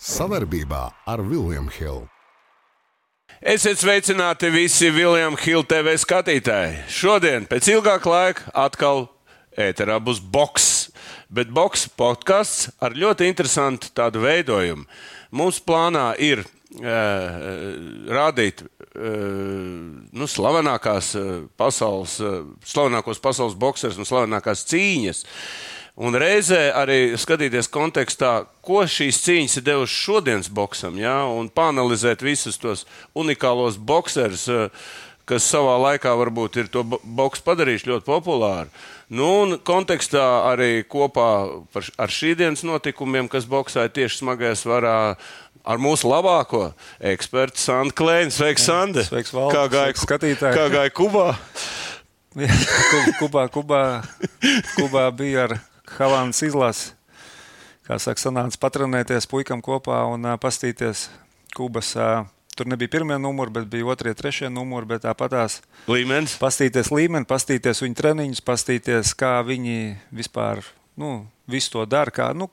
Savarbībā ar Vilniņu Hildu. Esiet sveicināti visi Viljams Hilde TV skatītāji. Šodien, pēc ilgāka laika, atkal ēterā būs boks. Bet boks podkāsts ar ļoti interesantu tādu veidojumu. Mums plānā ir uh, rādīt uh, nu, slavenākās pasaules, uh, slavenākos pasaules boxerus un slavenākās cīņas. Un reizē arī skatīties kontekstā, ko šīs cīņas ir devušas šodienas boxam, ja? un panelizēt visus tos unikālos boxerus, kas savā laikā varbūt ir to boxu padarījuši ļoti populāru. Nu, un kontekstā arī kopā ar šīdienas notikumiem, kas boxē tieši smagajā svarā, ar mūsu labāko ekspertu Sandu Klēnu. Sveiks, Sanda! Sveiks, Valds! Kā gāja, skatītāji? Kā gāja Kubā? Kubā, Kubā, Kubā bija ar Havānas izlasi. Kā saka, sanāca patronēties puikam kopā un uh, pastīties Kubas. Uh, Tur nebija pirmie numuri, bet bija otrie, trešie numuri. Tāpatās līmenis. Pastīties līmeni, pastīties viņu treniņus, pastīties, kā viņi vispār nu, visu to dara. Kā, nu,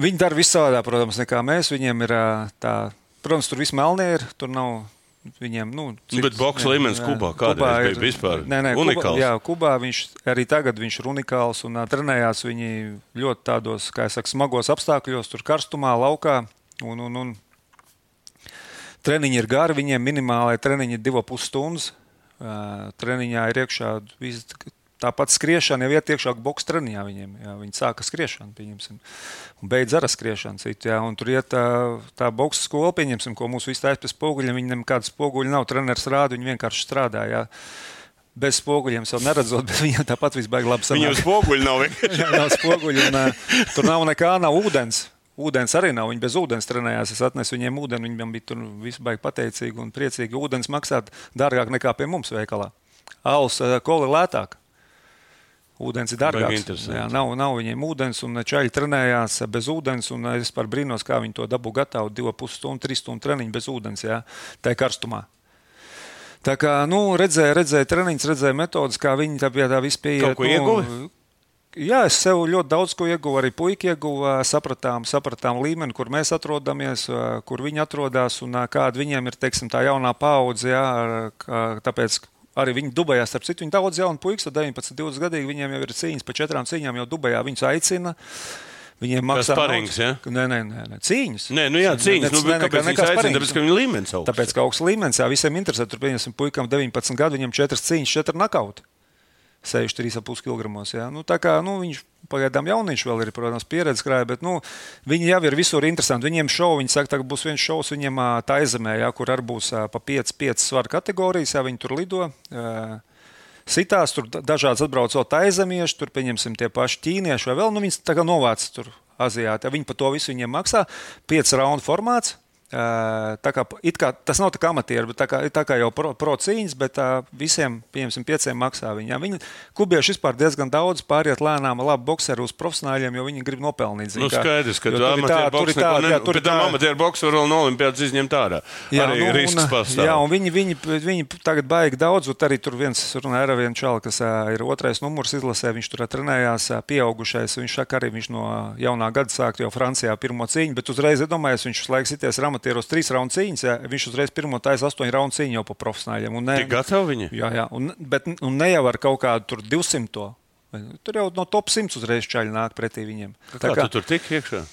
viņi dara visādā, protams, nekā mēs. Viņiem ir tā, protams, tur viss melnie ir. Tur nav Viņiem, nu, cits, bet boxe līmenis Kubā kādā ir vispār nē, nē, unikāls. Kubā, jā, Kubā viņš arī tagad viņš ir unikāls un uh, trenējās viņi ļoti tādos, kā es saku, smagos apstākļos, tur karstumā, laukā. Un, un, un treniņi ir gari, viņiem minimālai treniņi ir divas pusstundas. Uh, treniņā ir iekšā Tāpat skriešana jau iet iekšā boxe treniņā. Viņiem, jā, viņi sāka skriešanu, pieņemsim, un beidz ar skriešanu. Citu, jā, un tur iet tā, tā boxe skola, pieņemsim, ko mūsu visi taisa pie spoguļiem. Viņam nekādas spoguļi nav. Treneris rāda, viņi vienkārši strādā. Jā. Bez spoguļiem jau neredzot, bet viņiem tāpat viss baigs labi. Viņam spoguļi nav nav spoguļi, un, tur nav nekā, nav ūdens. Ūdens arī nav. Viņi bez ūdens trenējās. Es atnesu viņiem ūdeni. Viņam bija tur baigi pateicīgi un priecīgi. Ūdens maksā dārgāk nekā pie mums veikalā. Alus koli lētāk. Ūdens ir dārgāks. Jā, nav, nav viņiem ūdens, un čaļi trenējās bez ūdens. Es par brīnos, kā viņi to dabū gatavu. Divu pusstundu, trīs stundu treniņu bez ūdens, jā, tā karstumā. Tā kā nu, redzēju, redzēju treniņus, redzēju metodus, kā viņi tā pie tā vispār ieguva. Jā, es sev ļoti daudz ko ieguvu. Arī puiši ieguva, sapratām, sapratām līmeni, kur mēs atrodamies, kur viņi atrodas un kāda viņiem ir teiksim, tā jaunā paudze. Jā, tāpēc, Arī viņi Dubajā, starp citu, viņi daudz jaunu puikas, 19, 20 gadīgi, viņiem jau ir cīņas, pa četrām cīņām jau Dubajā viņus aicina. Viņiem maksā parings, ja? Nē, nē, nē, nē, cīņas. Nē, nu jā, cīņas. Nu, nē, kāpēc viņi aicina? Tāpēc, ka viņi līmenis augsts. Tāpēc, ka augsts līmenis, jā, visiem interesē. Tur, pieņemsim, puikam 19 gadu, viņam 4 cīņas, 4 nakauti. 63,5 kg. Ja? Nu, tā kā nu, viņš pagaidām jauniņš vēl ir, protams, pieredze krājā, bet nu, viņi jau ir visur interesanti. Viņiem šovu, viņi saka, ka būs viens šovs viņiem tā aizemē, ja, kur arī būs pa 5, 5 svaru kategorijas, ja viņi tur lido. Sitās tur dažādas atbraucot aizemieši, tur pieņemsim tie paši ķīnieši vai vēl, nu viņas tā kā novāc tur Azijātā. Viņi par to visu viņiem maksā. 5 raundu formāts, Tā kā, kā, tas nav tā kā amatieri, bet tā kā, tā kā jau pro, pro bet tā, visiem, pieņemsim, pieciem maksā viņam. Viņi kubieši vispār diezgan daudz pāriet lēnām, labi boxeri uz profesionāļiem, jo viņi grib nopelnīt. Zin, nu, skaidrs, ka tur ir tāda, tur ir tāda, jā, tur ir tāda. Amatieru boksu vēl no olimpiādas izņemt ārā. Jā, arī nu, risks pastāv. Jā, un viņi, viņi, viņi tagad baigi daudz, un arī tur viens runā ar vienu čalu, kas ir otrais numurs izlasē, viņš tur trenējās, pieaugušais. Viņš saka, arī viņš no jaunā gada sāk jau Francijā pirmo cīņu, bet uzreiz iedomājies, viņš laiks sities ramat amatieros trīs raundu cīņas, jā, viņš uzreiz pirmo taisa astoņu raundu cīņu jau pa profesionāļiem. Ne, Tik gatavi viņi? Jā, jā un, bet un ne jau ar kaut kādu 200. Tur jau no top 100 uzreiz čaļi nāk pretī viņiem. Tā kā, kā tu tur tik iekšā?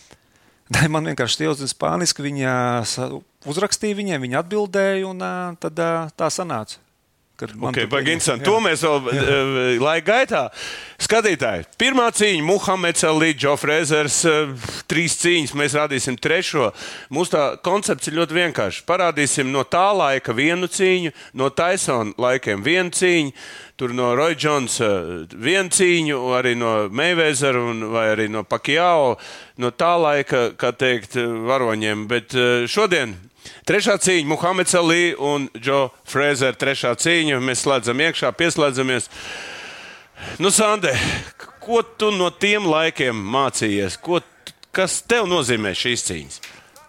Ne, man vienkārši uzzina spāniski, viņa uzrakstīja viņiem, viņa atbildēja, un tad tā sanāca. Okay, Baginsam, to mēs vēl uh, laika gaitā. Skatītāji, pirmā cīņa, Muhameds Ali, Džo Frēzers, uh, trīs cīņas, mēs rādīsim trešo. Mūsu koncepts ir ļoti vienkāršs. Parādīsim no tā laika vienu cīņu, no Taisona laikiem vienu cīņu, tur no Roy Jones uh, vienu cīņu, arī no Mayweather vai arī no Pakjao, no tā laika, kā teikt, varoņiem. Bet šodien Trešā cīņa - Muhameds Ali un Džo Frēzera. Trešā cīņa. Mēs slēdzam iekšā, pieslēdzamies. Nu, Sandē, ko tu no tiem laikiem mācījies? Ko, kas tev nozīmē šīs cīņas?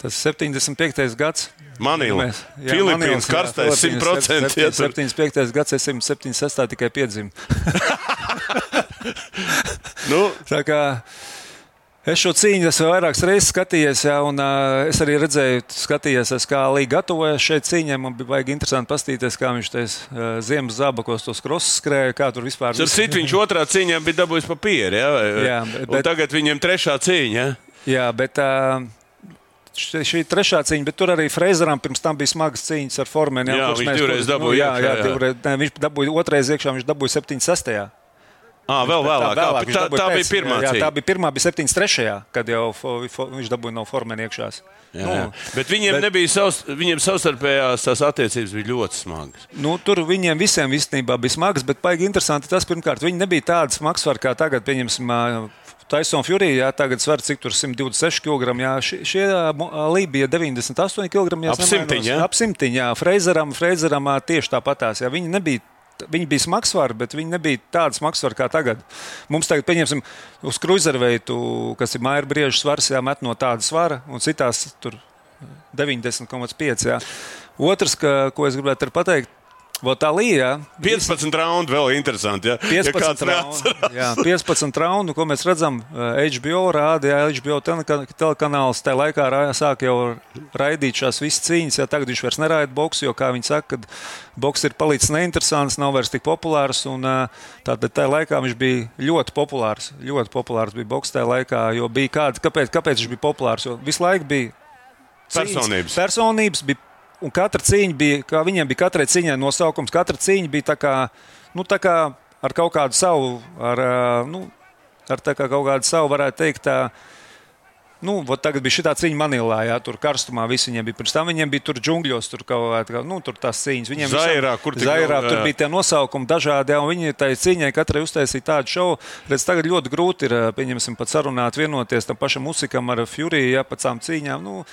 Tas 75. gads. Manīla. Filipīnas karstais 100%. 75. gads, es 176. tikai piedzimu. nu. Tā kā Es šo cīņu esmu vairākas reizes skatījies, jā, un uh, es arī redzēju, skatījies, es, kā Līga gatavojas šeit cīņai. Man bija baigi interesanti paskatīties, kā viņš tais uh, ziemas zābakos tos krosus skrēja, kā tur vispār. Ar citu viņš otrā cīņā bija dabūjis papīri. Ja? Jā, bet, tagad viņam trešā cīņa. Ja? Jā, bet uh, šī, šī trešā cīņa, bet tur arī Freizeram pirms tam bija smagas cīņas ar Formēnu. Jā, viņš divreiz dabūja jā, iekšā, jā, jā. divreiz, ne, viņš dabūja otrais iekšā, viņš dabūja 76. Ah, vēl vēlāk. Tā, viņš tā, tā bija pirmā jā, cīņa. tā bija pirmā, bija 73. kad jau viņš dabūja no Formēna iekšā. Jā, jā. Bet viņiem, bet... nebija savs, viņiem savstarpējās tās attiecības bija ļoti smagas. Nu, tur viņiem visiem īstenībā bija smags, bet baigi interesanti tas, pirmkārt, viņi nebija tādas smagsvaras kā tagad, pieņemsim, Taisona Fury, jā, tagad svar cik tur 126 kg. Jā, šie, šie Lī bija 98 kg. jā, Ap jā? Ap simtiņu, jā. Freizeram, Freizeram tieši tāpatās. Jā. Viņi nebija. Viņi bija smagsvari, bet viņi nebija tādi smagsvari kā tagad. Mums tagad, pieņemsim, uz kruzerveitu, kas ir māja brieža svars, jā, met no tāda svara, un citās tur 90,5. jā. Otrs, ka, ko es gribētu pateikt, Vot tā līnija. 15 raundu vēl interesanti. Ja, 15, ja raundu, jā, 15 raundu, ko mēs redzam, eh, HBO rādīja, HBO teleka- telekanāls tajā laikā sāk jau raidīt šās visas cīņas. Jā, tagad viņš vairs neraida boksu, jo, kā viņi saka, kad boks ir palicis neinteresants, nav vairs tik populārs. Un, eh, tātad tajā laikā viņš bija ļoti populārs. Ļoti populārs bija boks tajā laikā, jo bija kāds, kāpēc, kāpēc viņš bija populārs? Jo visu laiku bija cīņas, Personības. personības bija Un katra cīņa bija, kā viņiem bija katrai cīņai nosaukums. Katra cīņa bija tā kā, nu, tā kā ar kaut kādu savu, ar, nu, ar tā kā kaut kādu savu, varētu teikt, tā, Nu, tagad bija šī cīņa Manilā, jā, tur karstumā viss viņiem bija. Pirms tam viņiem bija tur džungļos, tur kaut kā, nu, tur tās cīņas. Viņiem Zairā, kur tik Zairā, vēl, tur jā. bija tie nosaukumi dažādi, jā, un viņi tai cīņai katrai uztaisīja tādu šovu. Redz, tagad ļoti grūti ir, pieņemsim, pat sarunāt, vienoties tam pašam musikam ar Fury, jā, pēc tām cīņām. Nu,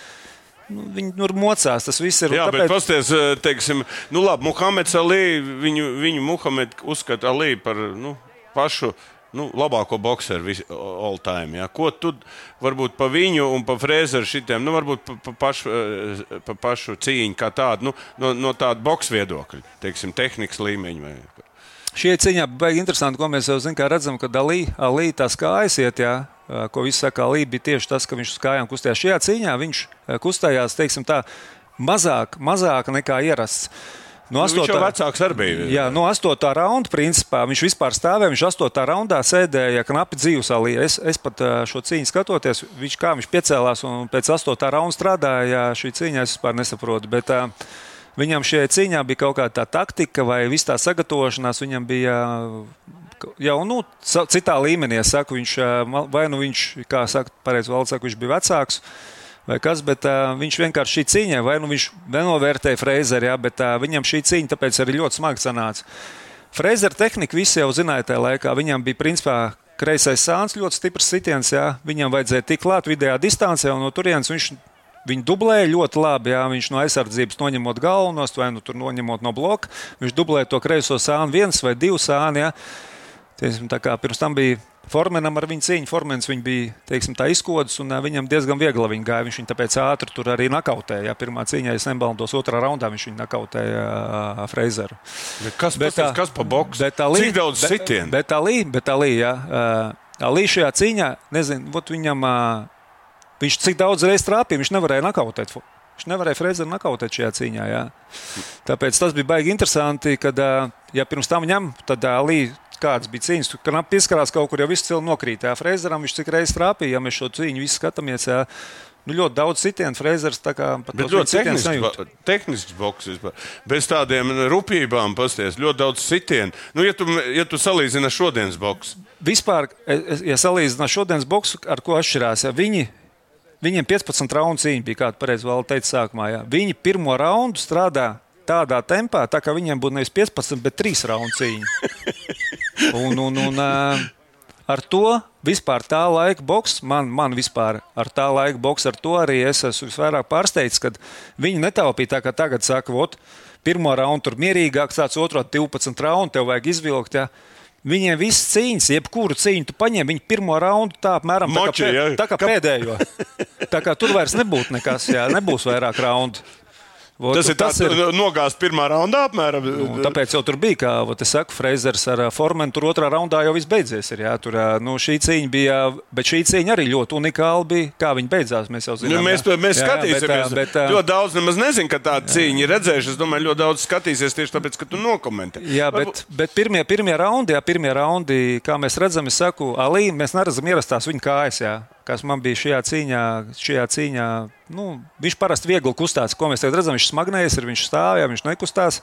Nu, viņi tur mocās, tas viss ir. Jā, tāpēc... bet pasties, teiksim, nu labi, Muhameds Ali, viņu, viņu Muhamed uzskata Ali par nu, pašu. Nu, labāko boxeru all time. Ja. Ko tu varbūt pa viņu un pa frēzeru šitiem, nu, varbūt pa, pa, pašu, eh, pa pašu cīņu kā tādu, nu, no, no tāda boxa viedokļa, teiksim, tehnikas līmeņa. Vai... Šie cīņā bija interesanti, ko mēs jau kā redzam, ka Dalī, Alī tās kājas iet, jā, ko viss saka, Alī bija tieši tas, ka viņš uz kājām kustējās. Šajā cīņā viņš kustējās, tā, mazāk, mazāk nekā ierasts. No Nu, viņš jau vecāks arī bija. Jā, no 8. raunda principā viņš vispār stāvēja. Viņš 8. raundā sēdēja knapi dzīves alī. Es, es pat šo cīņu skatoties, viņš kā viņš piecēlās un pēc 8. raunda strādāja. Šī cīņa es vispār nesaprotu. Bet, ā, Viņam šajā cīņā bija kaut kāda tā taktika vai viss tā sagatavošanās. Viņam bija jau nu, citā līmenī. Es saku, viņš, vai nu viņš, kā saka, pareizi valsts saka, viņš bija vecāks. Vai kas, bet uh, viņš vienkārši šī cīņā, vai nu viņš nenovērtēja Freizeri, jā, bet uh, viņam šī cīņa tāpēc arī ļoti smagi sanāca. Freizera tehnika visi jau zināja tajā laikā. Viņam bija principā kreisais sāns, ļoti stiprs sitiens. Jā. Viņam vajadzēja tik klāt vidējā distancē, un no turienes viņš viņu dublēja ļoti labi. Jā. Viņš no aizsardzības noņemot galvenos, vai nu tur noņemot no bloka. Viņš dublēja to kreiso sānu, viens vai divus sāni. jā. Teiksim, tā kā pirms tam bija Formenam ar viņu cīņu. Formens viņu bija teiksim, tā izkodas, un viņam diezgan viegli viņa gāja. Viņš viņu tāpēc ātri tur arī nakautēja. Pirmā cīņā, ja nebaldos, otrā raundā viņš viņu nakautēja Freizeru. Bet kas, Bet bet, tā- kas pa boxu? Bet tā līnija, Cik daudz sitienu? Bet tā līnija, bet tā līnija. Līnija šajā cīņā, nezinu, viņam, ā, viņš cik daudz reizes trāpīja, viņš nevarēja nakautēt. Viņš nevarēja Freizeru nakautēt šajā cīņā. Jā. Tāpēc tas bija baigi interesanti, kad, ja pirms tam ņem, tad Līja. Kādas bija cīņas, kad pieskarās kaut kur, jau viss cilvēks nokrīt. Jā, Freizeram viņš cik reizes trāpīja, ja mēs šo cīņu visi skatāmies. Jā, nu, ļoti daudz sitienu, Freizers tā kā pat ļoti tehnisks, bo- tehnisks boks. vispār. Bez tādiem rupjībām pasties. Ļoti daudz sitienu. Nu, ja, tu, ja tu salīdzini ar šodienas boksu, Vispār, es- ja salīdzinām šodienas boksu, ar ko atšķirās, ja viņi, viņiem 15 raundu cīņa bija, kā pareizi vēl teica sākumā. Ja. Viņi pirmo raundu strādā tādā tempā, tā kā viņiem būtu nevis 15, bet 3 raundu cīņa. Un, un, un, ar to vispār tā laika boks, man, man vispār ar tā laika boks, ar to arī es esmu visvairāk pārsteigts, kad viņi netaupīja tā, kā tagad saka, ot, pirmo raundu tur mierīgāk, tāds otro 12 raundu tev vajag izvilkt. Ja. Viņiem viss cīņas, jebkuru cīņu tu paņem, viņi pirmo raundu tā apmēram tā kā, Moči, pē, ja? tā kā pēdējo. Tā kā tur vairs nebūtu nekas, jā, nebūs vairāk raundu. Vot, Tas ir tas, kas ir nogāzts pirmā raundā, apmēram. Nu, tāpēc jau tur bija, kā es saku, Freizers ar Formenu. Tur otrā raundā jau viss beidzies. Ir, jā, tur, nu, šī cīņa bija, bet šī cīņa arī ļoti unikāla bija. Kā viņa beidzās, mēs jau zinām. Nu, mēs, jā. mēs jā, skatīsimies. Bet, bet, ļoti daudz nemaz nezinu, ka tāda cīņa ir redzējuši. Es domāju, ļoti daudz skatīsies tieši tāpēc, ka tu nokomentē. Jā, bet, bet pirmie, pirmie raundi, jā, pirmie raundi, kā mēs redzam, es saku, Alī, mēs neredzam ierastās viņa kājas. Jā kas man bija šajā cīņā. Šajā cīņā nu, viņš parasti viegli kustās, ko mēs tagad redzam. Viņš smagnējas, ir viņš stāv, ja viņš nekustās.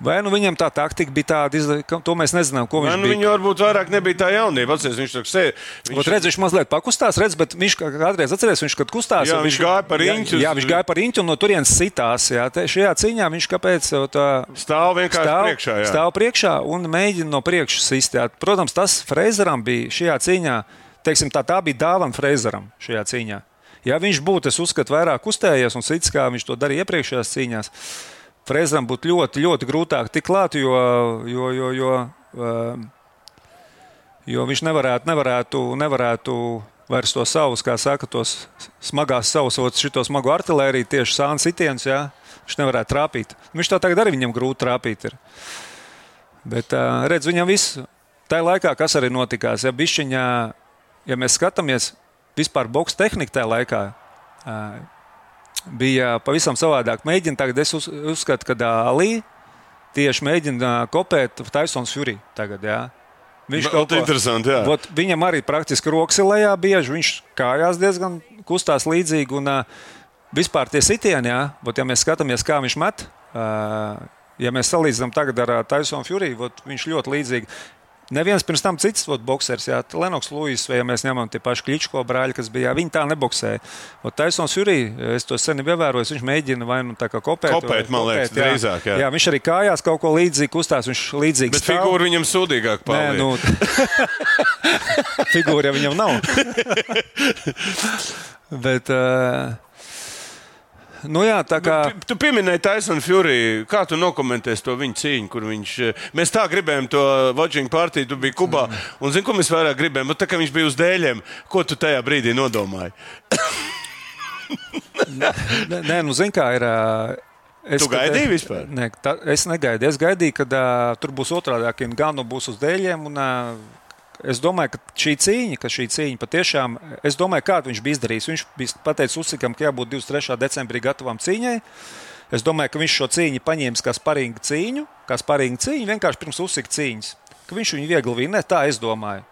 Vai nu viņam tā taktika bija tāda, ka to mēs nezinām, ko viņš nu, bija. Viņa varbūt vairāk nebija tā jaunība. Atceries, viņš tur sēž. Viņš... Redz, viņš mazliet pakustās, redz, bet viņš kādreiz atcerēs, viņš kad kustās. Jā, viņš, viņš gāja par īņķu. Jā, jā, viņš gāja par īņķu un no turienes sitās. Jā, te, šajā cīņā viņš kāpēc tā stāv vienkārši stāv, priekšā. Jā. Stāv priekšā un mēģina no priekšas sistēt. Protams, tas Freizeram bija šajā cīņā teiksim, tā, tā bija dāvana Freizeram šajā cīņā. Ja viņš būtu, es uzskatu, vairāk uzstējies un cits, kā viņš to darīja iepriekšējās cīņās, Freizeram būtu ļoti, ļoti grūtāk tikt klāt, jo, jo, jo, jo, jo viņš nevarētu, nevarētu, nevarētu vairs to savus, kā saka, tos smagās savus, šo smagu artēriju, tieši sānu sitienus, jā, viņš nevarētu trāpīt. Viņš to tagad arī viņam grūti trāpīt. Ir. Bet redz, viņam viss. Tajā laikā, kas arī notikās, ja bišķiņā ja mēs skatāmies vispār boxe tehniku tajā laikā, bija pavisam savādāk. Mēģina tagad, es uz, uzskatu, ka Ali tieši mēģina kopēt Taisons Fury tagad. Jā. Viņš kaut ko interesantu. Vot, viņam arī praktiski rokas ir lejā bieži, viņš kājās diezgan kustās līdzīgi. Un, vispār tie sitieni, jā, vot, ja mēs skatāmies, kā viņš met, ja mēs salīdzinām tagad ar Taisonu vot, viņš ļoti līdzīgi. Neviens pirms tam cits boxers, jā, Lenoks Lūis, vai ja mēs ņemam tie paši Kličko brāļi, kas bija, jā, viņi tā neboksēja. Taisons Jurī, es to sen ievēroju, viņš mēģina vai nu tā kā kopēt. Kopēt, vai, man liekas, kopēt, jā. drīzāk. Jā. jā, viņš arī kājās kaut ko līdzīgu kustās, viņš līdzīgs. Bet stāv. figūra viņam sūdīgāk paliek. Nē, nu, figūra viņam nav. Bet, uh, Nu jā, tā kā. Tu, tu pieminēji Taisonu Fury. Kā tu nokomentēsi to viņa cīņu, kur viņš. Eh, mēs tā gribējām to watching partiju, tu biji Kubā. Mm. Un zini, ko mēs vairāk gribējām? Nu, tā kā viņš bija uz dēļiem, ko tu tajā brīdī nodomāji? nē, nu zini, kā ir. Es, tu gaidīji kad, vispār? Ne, tā, es negaidīju. Es gaidīju, ka uh, tur būs otrādi, ka Ganu būs uz dēļiem. Un, uh, es domāju, ka šī cīņa, ka šī cīņa patiešām, es domāju, kādu viņš bija izdarījis. Viņš bija pateicis Usikam, ka jābūt 23. decembrī gatavam cīņai. Es domāju, ka viņš šo cīņu paņēma kā sparingu cīņu, kā sparingu cīņu vienkārši pirms Usika cīņas. Ka viņš viņu viegli vinē, tā es domāju.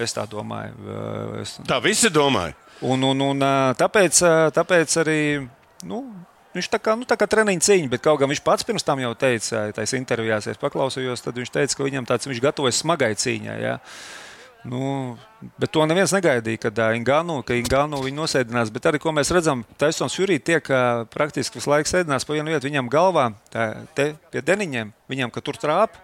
Es tā domāju. Es... Tā visi domāja. Un, un, un tāpēc, tāpēc arī. Nu, Viņš tā kā, nu, tā kā treniņa cīņa, bet kaut gan viņš pats pirms tam jau teica, tajās intervijās, es paklausījos, tad viņš teica, ka viņam tāds viņš gatavojas smagai cīņai. Ja? Nu, bet to neviens negaidīja, kad Ingānu, ka Ingānu viņu nosēdinās. Bet arī, ko mēs redzam, Taisons Jurī tiek praktiski visu laiku sēdinās pa vienu vietu viņam galvā, tā, te pie deniņiem, viņam, ka tur trāp,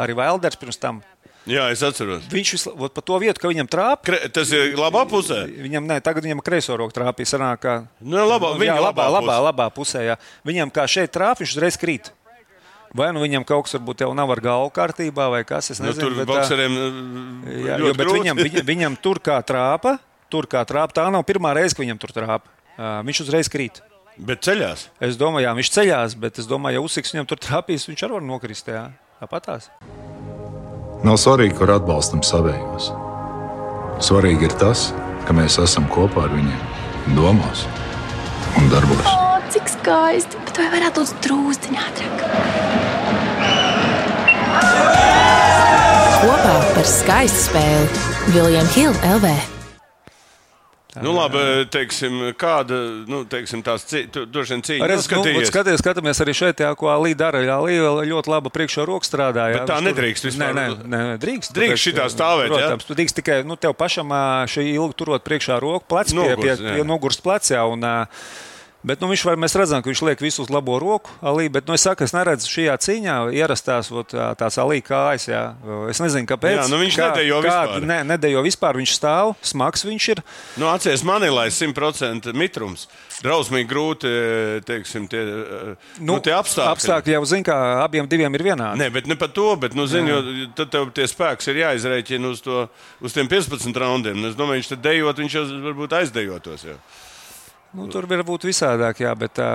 arī Vailders pirms tam. Jā, es atceros. Viņš visu pa to vietu, ka viņam trāp. Kre, tas ir labā pusē. Viņam, nē, tagad viņam kreiso roku trāpīja. Sanāk, ka, nu, labā, jā, labā, labā, labā, labā pusē. Jā. Viņam kā šeit trāp, viņš uzreiz krīt. Vai nu viņam kaut kas varbūt jau nav ar galvu kārtībā, vai kas cits. Nu, tur bet, bokseriem jā, jo, bet viņam, viņam, viņam tur kā trāpa, tur kā trāpa. Tā nav pirmā reize, kad viņam tur trāpa. Viņš uzreiz krīt. Bet ceļās. Es domāju, jā, viņš ceļās, bet es domāju, ja uzsiks viņam tur trāpīs, viņš arī var nokrist. Jā, tāpatās. Nav svarīgi, kur atbalstam savējos. Svarīgi ir tas, ka mēs esam kopā ar viņiem domās un darbos. O, cik skaisti! Bet vai varētu būt drūzdiņā ātrāk? Kopā par skaistu spēli Viljams Hilde LV. Nu, labi, teiksim, kāda nu, teiksim, tās vien cīņa. Nu, skaties, skaties, skatāmies arī šeit, jā, ko Alī dara. Jā, Alī ļoti laba priekšā roka strādā. Jā, Bet tā nedrīkst vispār. Nē, nē, nē drīkst. Drīkst šitā stāvēt. Protams, tu drīkst tikai nu, tev pašam šī ilgi turot priekšā roku, plec pie, pie, pie nogurst plecā. Un, uh, Bet nu, viņš var, mēs redzam, ka viņš liek visu uz labo roku. Alī, bet nu, es saku, es neredzu šajā cīņā ierastās ot, tās alī kājas. Jā. Es nezinu, kāpēc. Jā, nu viņš kā, nedejo vispār. Kā, ne, nedejo vispār. Viņš stāv, smags viņš ir. Nu, Atcerieties, manilai 100% mitrums. Drausmīgi grūti, teiksim, tie, nu, nu, tie apstākļi. Apstākļi jau zina, ka abiem diviem ir vienādi. Nē, bet ne par to, bet, nu, zini, jo tad tev tie spēks ir jāizrēķina uz, to, uz tiem 15 raundiem. Es domāju, viņš tad dejot, viņš jau varbūt aizdejotos. Jau. Nu, tur var būt visādāk, jā, bet tā.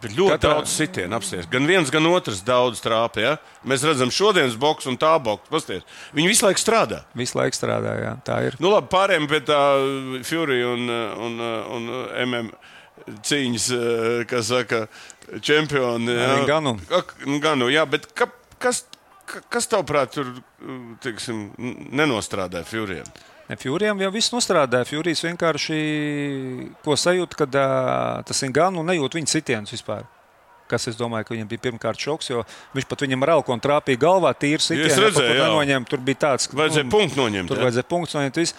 Bet ļoti Katrā... daudz sitienu apsties. Gan viens, gan otrs daudz trāpīja. Ja? Mēs redzam, šodienas boks un tā boks. Pasties. Viņi visu laiku strādā. Visu laiku strādā, jā, tā ir. Nu, labi, pārējiem pie tā Fury un, un, un, un MM cīņas, kas saka, čempioni. Jā, Ganu. Ganu, jā, bet ka, kas, kas tavuprāt tur teiksim, nenostrādāja Furijam? Ne, Furijam jau viss nostrādāja. Furijs vienkārši ko sajūt, kad tas ir gan un nejūt viņa sitienus vispār. Kas es domāju, ka viņam bija pirmkārt šoks, jo viņš pat viņam ar elkonu trāpīja galvā, tīri sitienu. Es redzēju, ka noņem, tur bija tāds, ka vajadzēja nu, punktu noņemt. Tur jā. vajadzēja punktu noņemt. Visu.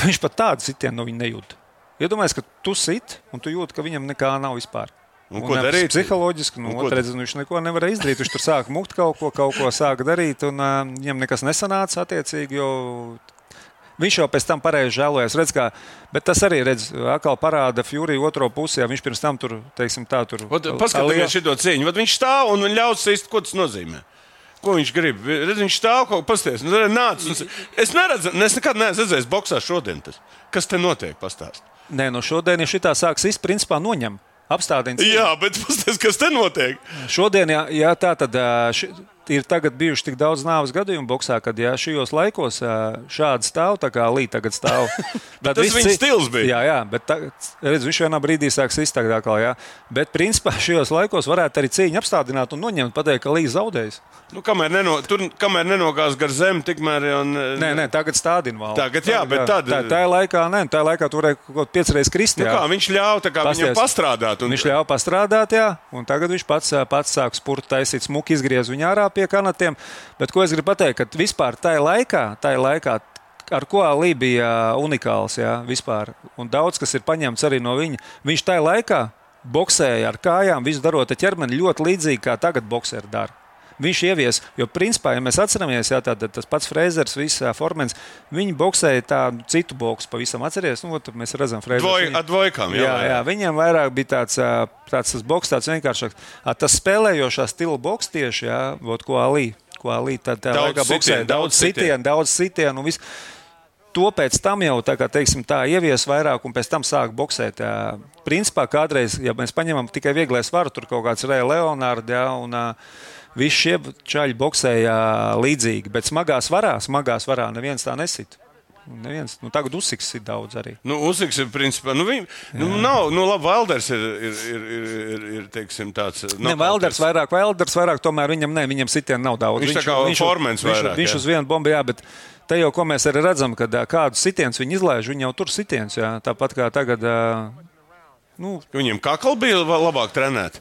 Viņš pat tādu sitienu no viņa nejūt. Iedomājieties, ka tu sit un tu jūti, ka viņam nekā nav vispār. Un, un ko darīt? Psiholoģiski, nu, redz, nu, viņš neko nevarēja izdarīt. Viņš tur sāka mukt kaut ko, kaut ko sāka darīt, un uh, viņam nekas nesanāca attiecīgi. Viņš jau pēc tam pareizi žēlojas. Redz, kā, bet tas arī redz, atkal parāda Fury otro pusi. Ja viņš pirms tam tur, teiksim, tā tur. Paskatieties šo cīņu. Vat viņš stāv un ļaus īsti, ko tas nozīmē. Ko viņš grib? Redz, viņš stāv kaut kā pasties. Nu, nāc, es neredzu, es nekad neesmu redzējis boxā šodien. Tas. Kas te notiek? Pastāst. Nē, no šodien, ja šī tā sāks izprast, principā noņem. Apstādins. Jā, bet pasties, kas te notiek? Šodien, jā, jā tā tad. Ši, ir tagad bijuši tik daudz nāves gadījumu boxā, kad jā, šajos laikos šādi stāv, tā kā līnija tagad stāv. tas viņa stils bija. Jā, jā bet tā, redz, viņš vienā brīdī sāks izteikt atkal. Jā. Bet principā šajos laikos varētu arī cīņu apstādināt un noņemt, pateikt, ka līdzi zaudējis. Nu, kamēr, neno, tur, kamēr nenogās gar zemi, tikmēr jau. Nē, nē, tagad stādina valsts. Tagad, jā, bet tad. Tā, tā laikā, nē, tā laikā tur varēja kaut kāds piecreiz krist. Nu, kā, viņš ļāva viņam pastrādāt. Un... Viņš ļāva pastrādāt, jā, un tagad viņš pats, pats sāk spurtu taisīt smuki, izgriez viņu ārā pie kanatiem. Bet ko es gribu pateikt, ka vispār tajā laikā, tajā laikā ar ko Alī bija unikāls. Jā, vispār. Un daudz kas ir paņemts arī no viņa. Viņš tajā laikā boxēja ar kājām, visu darot ar ķermeni ļoti līdzīgi kā tagad boxeri dara viņš ievies. Jo, principā, ja mēs atceramies, jā, tad tas pats Frēzers, visā formens, viņi boxēja tādu citu boxu pavisam. Atcerieties, nu, tur mēs redzam, Frēzers. Dvoj, viņa... Dvojkam, jā, jā, jā, viņam vairāk bija tāds, tāds tas boks, tāds vienkāršāks. Tas spēlējošā stila boks tieši, jā, vot, ko Alī. Ko Alī tad daudz boxēja, daudz sitienu, daudz sitienu. Daudz sitienu to pēc tam jau tā, kā, teiksim, tā ievies vairāk, un pēc tam sāk boxēt. Jā. Principā kādreiz, ja mēs paņemam tikai vieglais varu, tur kaut kāds Rēja Leonārds, un Visi šie čaļi boxēja līdzīgi, bet smagā svarā, smagā svarā neviens tā nesit. Neviens, nu, tagad uzsiks ir daudz arī. Nu, uzsiks ir principā. Nu, viņ, nu, nav, nu, labi, Valders ir, ir, ir, ir, ir teiksim, tāds. Ne, Valders vairāk, Valders vairāk, tomēr viņam, ne, viņam sitienu nav daudz. Viņš, viņš tā kā viņš, formens viņš, vairāk. Viņš, viņš uz vienu bombu, jā, bet te jau, ko mēs arī redzam, kad kādu sitienu viņi izlaiž, viņi jau tur sitiens, jā, tāpat kā tagad. Nu, Viņiem kakli bija labāk trenēt.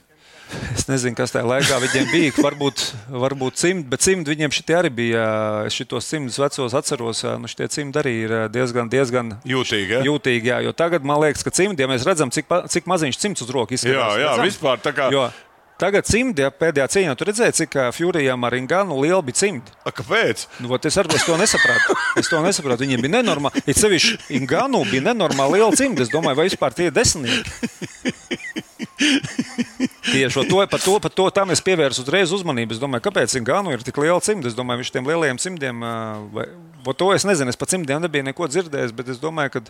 Es nezinu, kas tajā laikā viņiem bija. Varbūt, varbūt cimdi, bet cimdi viņiem šitie arī bija. Es šitos cimdus vecos atceros. Nu, šitie cimdi arī ir diezgan, diezgan jūtīgi. Ja? jūtīgi jā, jo tagad man liekas, ka cimdi, ja mēs redzam, cik, cik maziņš cimds uz rokas izskatās. Jā, jā, redzam? vispār tā kā. Jo, Tagad cimdi, ja pēdējā cīņā tur redzēja, cik Furijam ar Ingānu liela bija cimdi. A, kāpēc? Nu, es arī es to nesapratu. Es to nesapratu. Viņiem bija nenormāli. Ir sevišķi Ingānu bija nenormāli liela cimdi. Es domāju, vai vispār tie ir desmitnieki. Tieši to, par to, par to tam es pievērsu uzreiz uzmanību. Es domāju, kāpēc Ingānu ir tik liela cimta. Es domāju, viņš tiem lielajiem cimdiem, vai, to es nezinu, es par cimdiem nebiju neko dzirdējis, bet es domāju, ka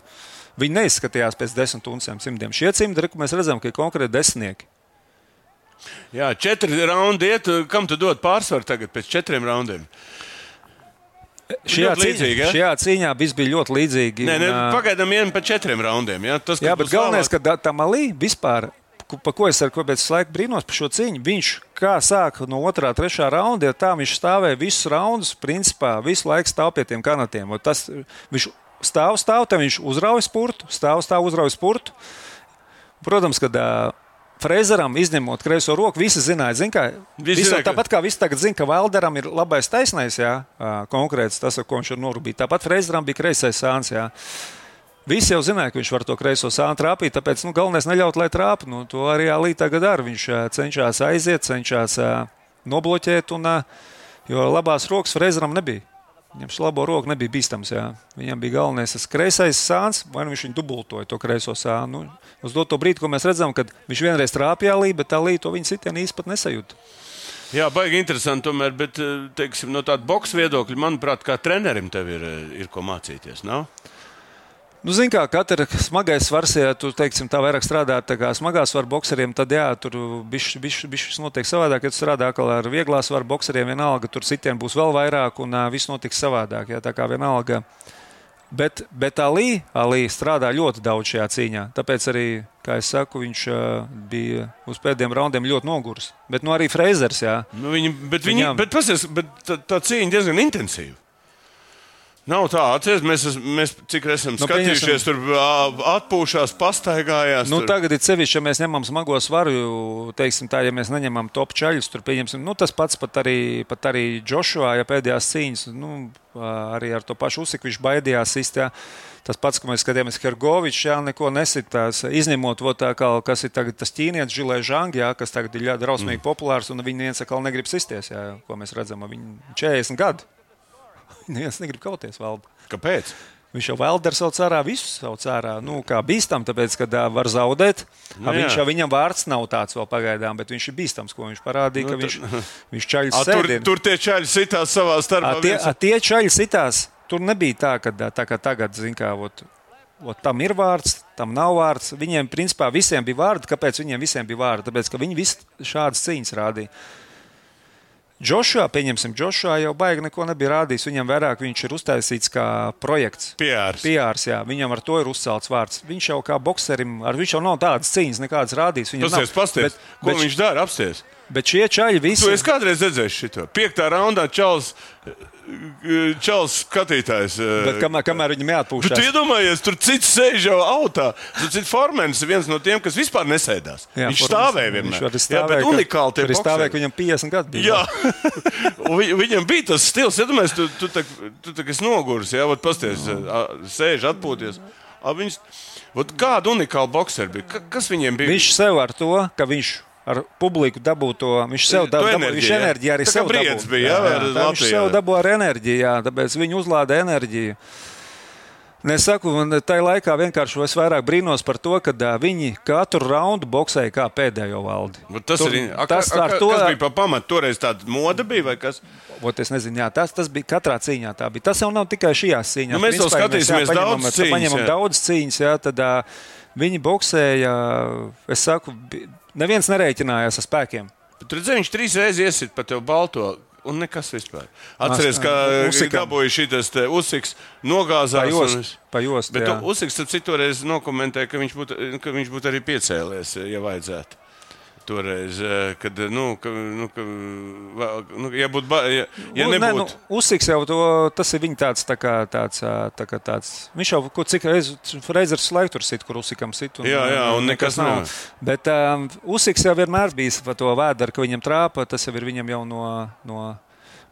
viņi neizskatījās pēc desmit uncēm cimdiem. Šie cimdi, mēs redzam, ka ir konkrēti desmitnieki. Jā, četri raundi iet. Kam tu dod pārsvaru tagad pēc četriem raundiem? Šajā, cīņā, šajā cīņā viss bija ļoti līdzīgi. Nē, nē, pagaidām ejam pa četriem raundiem. Ja? Tas, jā, bet galvenais, ka tā malī vispār. Pa ko es ar ko pēc laika brīnos par šo cīņu? Viņš kā sāka no otrā, trešā raunda, ja tā viņš stāvēja visus raundus, principā visu laiku stāv pie tiem kanatiem. Un tas, viņš stāv, stāv, tad viņš uzrauj spurtu, stāv, stāv, uzrauj spurtu. Protams, ka Freizeram, izņemot kreiso roku, visi zināja, zin, ka, visi zināja, tāpat kā visi tagad zina, ka Valderam ir labais taisnais, jā, konkrēts tas, ar ko viņš ir norūpījis. Tāpat Freizeram bija kreisais sāns. Jā. Visi jau zināja, ka viņš var to kreiso sānu trāpīt, tāpēc nu, galvenais neļaut, lai trāpa. Nu, to arī Alī tagad dara. Viņš cenšas aiziet, cenšas nobloķēt, un, jo labās rokas Freizeram nebija. Viņam šis labo roku nebija bīstams. Jā. Viņam bija galvenais tas kreisais sāns, vai nu viņš viņu dubultoja to kreiso sānu. Nu, uz doto brīdi, ko mēs redzam, kad viņš vienreiz trāpīja līniju, bet tā līnija to viņa sitienu īsti nesajūta. Jā, baigi interesanti. Tomēr, bet eh, teiksim, no tāda boxa viedokļa, manuprāt, kā trenerim tev ir, eh, ir ko mācīties. Nav? Nu, Ziniet, kā katra smagais svars, ja tu teiksim, tā vairāk strādā kā smagā svara bokseriem, tad jā, tur viss notiek savādāk. Ja tu strādā ar vieglā svara bokseriem, vienalga tur sitienu būs vēl vairāk un uh, viss notiks savādāk. Jā, tā kā vienalga. Bet, bet Alī, Alī strādā ļoti daudz šajā cīņā. Tāpēc arī, kā jau saku, viņš uh, bija uz pēdējiem raundiem ļoti noguris. Bet nu, arī Freizers. Jā. Nu, viņi, bet viņi, Viņam- bet, pasies, bet tā, tā cīņa diezgan intensīva. Nav tā, atceries, mēs, mēs cik esam Nu, skatījušies, tur atpūšās, pastaigājās. Nu, tur. tagad ir sevišķi, ja mēs ņemam smago svaru, teiksim, tā, ja mēs neņemam top čaļus, tur pieņemsim nu, tas pats pat arī, pat arī Joshua, ja pēdējās cīņas, nu, arī ar to pašu Usiku viņš baidījās. Jā. Tas pats, ko mēs skatījāmies, Hergovičs, jā, neko nesitās. Izņemot to, kā, kas ir tagad tas ķīnietis, Žilē Žangi, jā, kas tagad ir ļoti drausmīgi mm. populārs, un viņi viens atkal negrib sisties, jā, ko mēs redzam, viņu 40 gadu. Neviens negrib kauties vēl. Kāpēc? Viņš jau Vēlders sauc ārā, visus sauc ārā. Nu, kā bīstam, tāpēc, ka ā, var zaudēt. Nu, Nu, viņš jā. jau viņam vārds nav tāds vēl pagaidām, bet viņš ir bīstams, ko viņš parādīja, Nu, viņš, viņš čaļus A, tur, sēdina. tur tie čaļi sitās savā starpā. A, tie, a, tie čaļi sitās, tur nebija tā, ka tā kā tagad, zin kā, ot, ot, tam ir vārds, tam nav vārds. Viņiem, principā, visiem bija vārdi. Kāpēc viņiem visiem bija vārdi? Tāpēc, ka viņi visi šādas cīņas rādīja. Džošā, pieņemsim, Džošā jau baigi neko nebija rādījis. Viņam vairāk viņš ir uztaisīts kā projekts. PRs. PRs, jā, viņam ar to ir uzcelts vārds. Viņš jau kā bokserim, ar viņš jau nav tādas cīņas, nekādas rādījis. Viņam Pasties, nav. pasties, Bet, ko bet, viņš dara apsties. Bet šie čaļi Tu visi. esi kādreiz redzējis šo? Piektā raundā Čāls, Čāls skatītājs. Bet kamēr, kamēr viņam Bet jāatpūšas. tu iedomājies, tur cits sēž jau autā. Tur cits formēns ir viens no tiem, kas vispār nesēdās. Jā, viņš stāvēja vienmēr. Viņš arī Jā, stāvēja. bet unikāli Tur stāvēja, bokseri. ka viņam 50 gadi bija. Jā, viņam bija tas stils. Iedomājieties, tu, tu, tu, tu, tu esi noguris, jā, vat pasties, sēž, atpūties. A, Viņš, vat kāda unikāla boxera bija? Ka- Kas viņiem bija? Viņš sev ar to, ka viņš ar publiku dabū to, viņš sev To dabū, dabū enerģiju, viņš jā. enerģiju arī sev Briedis dabū. bija, jā, ar tā viņš sev dabū ar enerģiju, jā, tāpēc viņi uzlāda enerģiju. Nesaku, man tajā laikā vienkārši es vairāk brīnos par to, ka viņi katru raundu boxēja kā pēdējo valdi. Vat Tas, Tur- ir, a, tas a, a, to- kas bija pa pamatu. Toreiz tāda moda bija vai kas? Ot, es nezinu, jā, tas, tas bija katrā cīņā. Tā bija. Tas jau nav tikai šajās cīņās. Nu, mēs vēl Principā, ja skatīsimies jā, daudz cīņas, Paņemam jā. daudz cīņas, jā, tad viņi boxēja. Es saku, neviens nerēķinājās ar spēkiem. Tur redzēju, viņš trīs reizes iesit pa tevi balto. Un nekas vispār. Atcerieties, Mas- kā Usikam. dabūja šis uzsiks, nogāzās. Pa jostu, Bet. Usiks citurreiz nokomentēja, ka viņš būtu, ka viņš būtu arī piecēlies, ja vajadzētu. Toreiz, eh, kad, nu, ka, nu, ka, nu, ja būtu, ba- ja, ja Nu, nē, nu, nebūtu. Uzsiks jau to, tas ir viņa tāds, tā kā, tāds, ā, tā kā tāds. Viņš jau ko cik reizes reizes laiku tur sit, kur uzsikam sit. Jā, jā, un nekas nav. Bet um, Usiks jau vienmēr bijis par to vēdru, ka viņam trāpa. Tas jau ir viņam jau no. no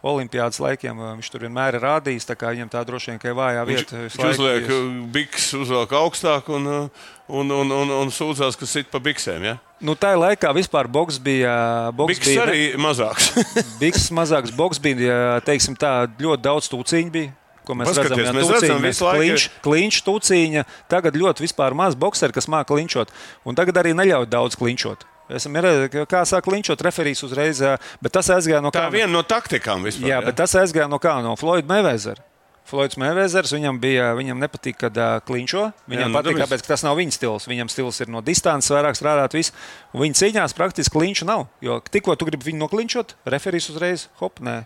Olimpiādas laikiem ā, viņš tur vienmēr ir rādījis. Tā kā viņam tā droši vien ir vājā Viņš, vieta. visu viņš laiku uzliek bijusi. biks, uzliek augstāk un, un, un, un, un sūdzās, ka sit pa biksēm. Ja? Nu, tā laikā vispār boks bija. Boks Biks bija arī mazāks. Biks mazāks boks bija, teiksim, tā ļoti daudz tūciņu bija. Ko mēs Paskaties, redzam, mēs redzam visu laiku, kliņš, kliņš, tūciņa. Tagad ļoti maz bokseri, kas māca kliņšot. Un tagad arī neļauj daudz kliņšot. Esam redzējuši, kā sāk kliņšot referīs uzreiz, ā, bet tas aizgāja no Tā kā. ir viena no taktikām vispār. Jā, ja? bet tas aizgāja no kā? No Floyda Mēvēzera. Floyds Mēvēzers, viņam, bija, viņam nepatīk, kad uh, kliņšo. Viņam Jā, Jā, nu, patīk, tāpēc. ka tas nav viņa stils. Viņam stils ir no distances, vairāk strādāt. Visu. Viņa cīņās praktiski kliņšu nav. Jo tikko tu gribi viņu nokliņšot, referīs uzreiz hop, nē.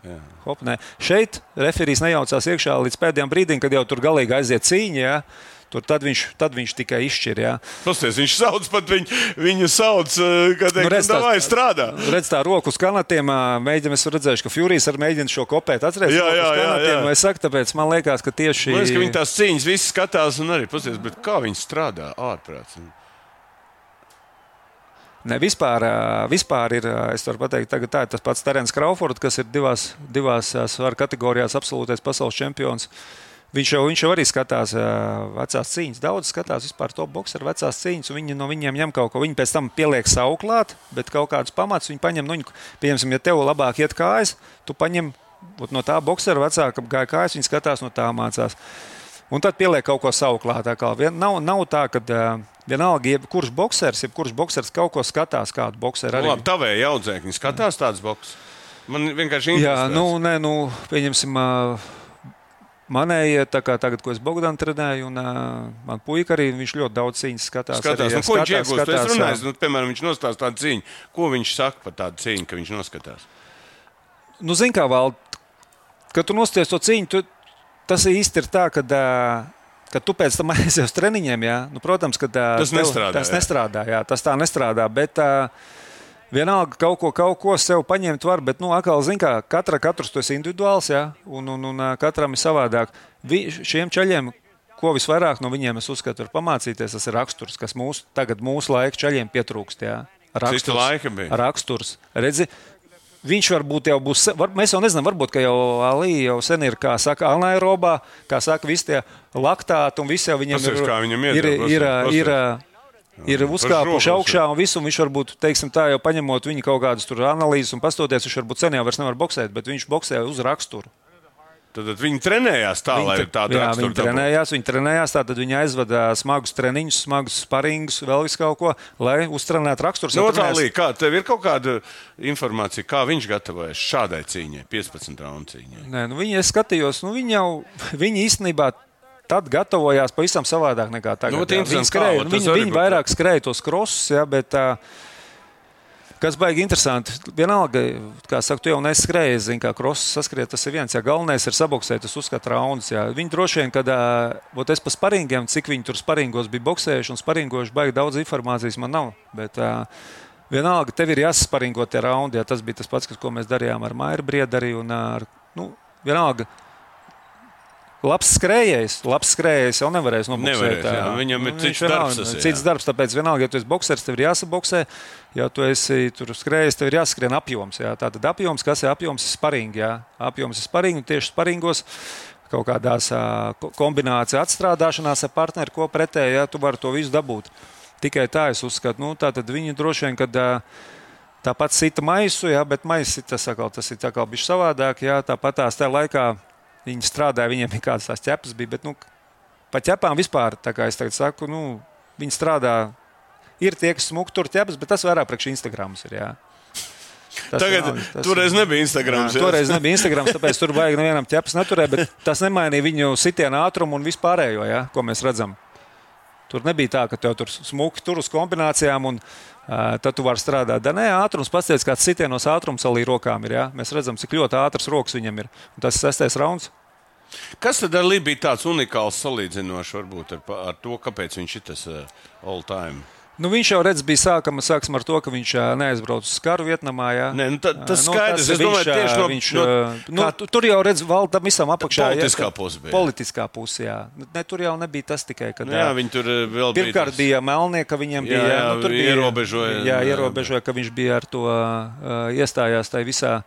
hop, nē. Šeit referīs nejaucās iekšā līdz pēdējiem brīdim, kad jau tur galīgi aiziet cīņa. Jā. Tur tad viņš, tad viņš tikai izšķir. Jā. Pasties, viņš sauc pat viņu, viņu sauc, uh, kad Nu, redz, tā vai strādā. Redz tā roku uz kanatiem, mēģinām, es redzēju, ka Furijas arī mēģina šo kopēt. Atcerieties, Jā, jā, jā, jā. Es saku, tāpēc man liekas, ka tieši Man liekas, ka viņi tās cīņas visi skatās un arī pasties, bet kā viņi strādā ārprāts. Ne, vispār, vispār ir, es varu pateikt, tagad tā ir tas pats Terens Kraufords, kas ir divās, divās svaru kategorijās absolūtais pasaules čempions. Viņš jau, viņš jau arī skatās ā, vecās cīņas. Daudz skatās vispār to boxeru vecās cīņas, viņi no viņiem ņem kaut ko. Viņi pēc tam pieliek savu klāt, bet kaut kādus pamatus viņi paņem. Nu, viņi, piemēram, ja tev labāk iet kājas, tu paņem no tā boxera vecāka gāja kājas, viņi skatās no tā mācās. Un tad pieliek kaut ko savu klāt. Vien- Nav, nav tā, ka uh, vienalga, jebkurš boxers, jebkurš boxers kaut ko skatās, kādu boxeru Nu, arī. labi, tavēji audzēkņi skatās tādas boxes. Man vienkārši Jā, interesē. nu, nē, nu, pieņemsim. Uh, Manēji, tā kā tagad, ko es Bogdanu trenēju, un uh, man puika arī viņš ļoti daudz cīņas skatās. Skatās, arī, nu, ko viņš iegūst? Es runāju, nu, piemēram, viņš nostāsta tādu cīņu. Ko viņš saka par tādu cīņu, ka viņš noskatās? Nu, zini, kā vēl, kad tu nosties to cīņu, tu, tas īsti ir tā, ka. Uh, Kad tu pēc tam aizies uz treniņiem, jā, nu, protams, ka uh, Tas nestrādā, Tas jā. nestrādā, jā, tas tā nestrādā. Bet uh, vienalga, kaut ko, kaut ko sev paņemt var. Bet, nu, atkal, zini, kā katra, katrs tas ir individuāls, jā, un, un, un katram ir savādāk. Vi, šiem ceļiem, ko visvairāk no viņiem es uzskatu, var pamācīties, tas ir raksturs, kas mūsu, tagad mūsu laika ceļiem pietrūkst. Jā. Cita laika bija. Raksturs. Redzi, Viņš varbūt jau būs, var, mēs jau nezinām, varbūt jau Alī jau sen ir, kā saka, anaerobā, kā saka, visi tie laktāti un visi jau viņam Pasies, kā viņam ir, iedod, ir, ir, pasies, ir, ir uzkāpuši žogus, augšā un visu, un viņš varbūt, teiksim tā, jau paņemot viņa kaut kādas analīzes un pastoties, viņš varbūt sen jau nevar boxēt, bet viņš boxē uz raksturu. Tad, tad viņi trenējās tā, lai Viņi, tādu jā, viņi trenējās, viņi trenējās, tātad viņi aizvada smagus treniņus, smagus sparingus, vēl visu kaut ko, lai uztrenētu raksturu. No tā līnija, kā tev ir kaut kāda informācija, kā viņš gatavojas šādai cīņai, 15 raundu cīņai? Nē, nu viņi es skatījos, nu viņi jau, viņi īstenībā tad gatavojās pavisam savādāk nekā tagad. Nu, jā. viņi skrēja, kā, nu, viņi, viņi vairāk skrēja tos krosus, jā, bet kas baigi interesanti, vienalga, kā saka, tu jau neskrēji, zini, kā krosus saskriet, tas ir viens, ja galvenais ir saboksēt, tas uzskata raundus, jā. Viņi droši vien, kad, ot es pa sparingiem, cik viņi tur sparingos bija boksējuši un sparingoši, baigi daudz informācijas man nav, bet uh, vienalga, tev ir jāsasparingo tie raundi, jā, tas bija tas pats, kas, ko mēs darījām ar Mairu Briedari un ar, nu, vienalga, Labs skrejējs, labs skrejējs jau nevarēs noboxēt. Nevarēs, jā. Viņam ir Nu, cits darbs tas ir, Cits jā. darbs, tāpēc vienalga, ja tu esi boxers, tev ir jāsaboksē. Ja tu esi tur skrejējis, tev ir jāskrien apjoms. Jā. Tātad apjoms, kas ir apjoms, ir sparingi. Jā. Apjoms ir sparingi un tieši sparingos. Kaut kādās ā, ko- kombinācijā atstrādāšanās ar partneri, ko pretēji, ja tu vari to visu dabūt. Tikai tā es uzskatu. Nu, tā tad viņi droši vien, kad tāpat sita maisu, jā, bet maisu tas, atkal, tas ir bijis savādāk. Jā, tāpat tās tajā laikā viņi strādāja, viņiem bija kādas tās ķepas, bija, bet nu, pa ķepām vispār, kā es tagad saku, nu, viņi strādā. Ir tie, kas smūgi tur ķepas, bet tas vairāk priekš Instagrams ir. Jā. Tas Tagad, vienalga, tas toreiz ir- nebija Instagrams. Jā, toreiz nebija Instagram, tāpēc tur vajag nevienam ķepas neturēt, bet tas nemainīja viņu sitienu ātrumu un vispārējo, ja, ko mēs redzam. Tur nebija tā, ka tev tur smuki tur uz kombinācijām, un tad tu vari strādāt. Da, nē, ātrums, pasties, kāds sitienos ātrums arī rokām ir. Ja? Mēs redzam, cik ļoti ātrs rokas viņam ir. Un tas ir sestais rauns. Kas tad ar Lībiju bija tāds unikāls salīdzinošs varbūt ar, ar to, kāpēc viņš ir tas uh, all time? Nu, viņš jau redz, bija sākama, sāksim ar to, ka viņš neaizbrauca uz karu Vietnamā. Jā. Nē, nu, ta- tas Nu, skaidrs. Es viņš, domāju, tieši ā, no- viņš, no- nu, kā- tu- Tur jau redz, vēl tam visam apakšā. Politiskā ka- puse bija. Politiskā puse, jā. Nu, Ne, tur jau nebija tas tikai, ka Nu, jā, viņi tur vēl Pirmkārt tas- bija Melnieka, viņam Jā, bija, jā, jā, nu, tur bija ierobežoja, Jā, ierobežoja, ka viņš bija ar to uh, iestājās tajā visā.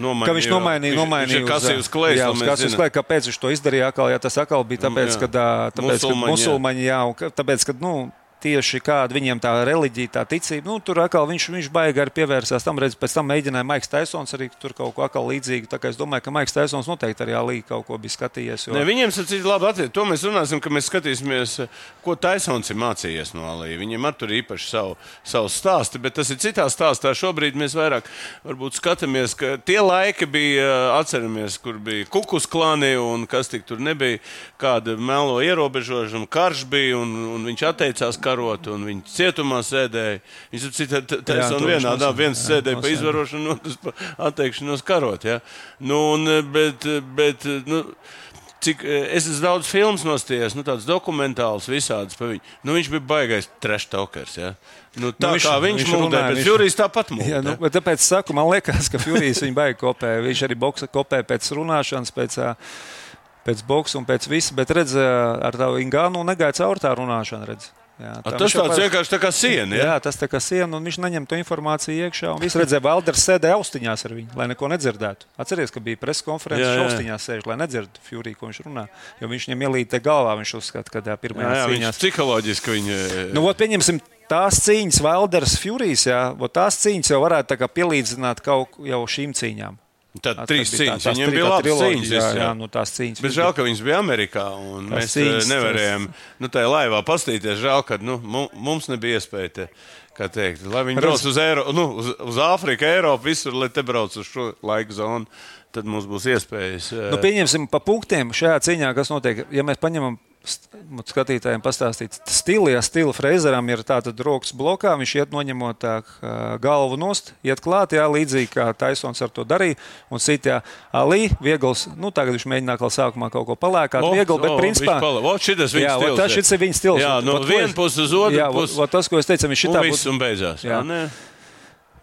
Nomainīja, Ka viņš nomainīja, viņš, nomainīja viņš ir kasījis uz klejas. jā, uz kasī uz klejas. Kāpēc viņš to izdarīja? Atkal, jā, tas atkal bija tāpēc, jā. ka, tāpēc, ka Musulmaņi, jā. musulmaņi, jā, un ka, tāpēc, ka, nu, tieši kāda viņiem tā reliģija, tā ticība. Nu, tur atkal viņš, viņš baigi arī pievērsās tam, redz, pēc tam mēģināja Maiks Taisons arī tur kaut ko atkal līdzīgu. Tā kā es domāju, ka Maiks Taisons noteikti arī Alī kaut ko bija skatījies. Jo... Ne, viņiem ir labi attiecīgi. To mēs runāsim, ka mēs skatīsimies, ko Taisons ir mācījies no Alīja. Viņam ar tur īpaši savu, savu stāstu, bet tas ir citā stāstā. Šobrīd mēs vairāk varbūt skatāmies, ka tie laiki bija, atceramies, kur bija kukus klāni un kas tik tur nebija, kāda melo ierobežošana, karš bija un, un viņš atteicās karot un viņš cietumā sēdēja. Viņš citā taisnām tur viņš vienā, nosēdēja, viens jā, sēdēja pa nosēdēja. izvarošanu, otrs pa atteikšanos karot. Ja? Nu, un, bet, bet, nu, Cik, eh, es esmu daudz filmu nostājies, nu, tāds dokumentāls, visāds par viņu. Nu, viņš bija baigais trash talkers. Ja? Nu, tā Nu, viņš, kā viņš, viņš mūžā, bet viņš- Jurijs tāpat mūžā. Jā, nu, tāpēc es saku, man liekas, ka Furijs viņu baigi kopē. Viņš arī boksa kopē pēc runāšanas, pēc, pēc boksa un pēc visa. Bet redz, ar tādu Ingānu negāja caur tā runāšana. Redz. Jā, tas viņš tāds vienkārši tā kā siena. Jā, Ja? tas tā kā siena, un viņš neņem to informāciju iekšā. Viss redzēja, Valders sēdēja austiņās ar viņu, lai neko nedzirdētu. Atcerieties, ka bija preses konferences, Jā, viņš jā. austiņās sēž, lai nedzirdu Furiju, ko viņš runā. Jo viņš viņam ielīd te galvā, viņš uzskata, ka tā Jā, jā, viņš cīņā. psiholoģiski viņa. Nu, ot, pieņemsim, tās cīņas, Valders, Furijas, jā, tās cīņas jau varētu pielīdzināt kaut jau šīm cīņām. Tad At- trīs tā- cīņas. tās tri- bija tā triloģija, cīņas. Jā, viss, jā, nu tās cīņas. Bet žēl, ka viņas bija Amerikā. Tās Mēs cīņas, cīņas, nevarējām nu, tajā laivā pastīties. Žēl, ka nu, mu- mums nebija iespēja. Te, kā teikt, lai viņi brauc uz, Eiro, nu, uz, uz Āfriku, Eiropu, visur, lai te brauc uz šo laika zonu. Tad mums būs iespējas. eh, Nu, pieņemsim pa punktiem šajā cīņā, kas notiek. Ja mēs paņemam skatītājiem pastāstīt, stili, ja stila Freizeram ir tātad rokas blokā, viņš iet noņemot tā galvu nost, iet klāt, jā, līdzīgi kā Taisons ar to darīja. Un citā Alī, viegls, nu tagad viņš mēģināja kaut sākumā kaut ko palēkāt, O, viegli, bet o, principā. viņš pala- o, šitas jā, stils tas šis ir viņa stils. Jā, no Vot ko viena es- puses uz otru Jā, vot tas, ko es teicu, viņš šitā viss un beidzās. Jā. Jā.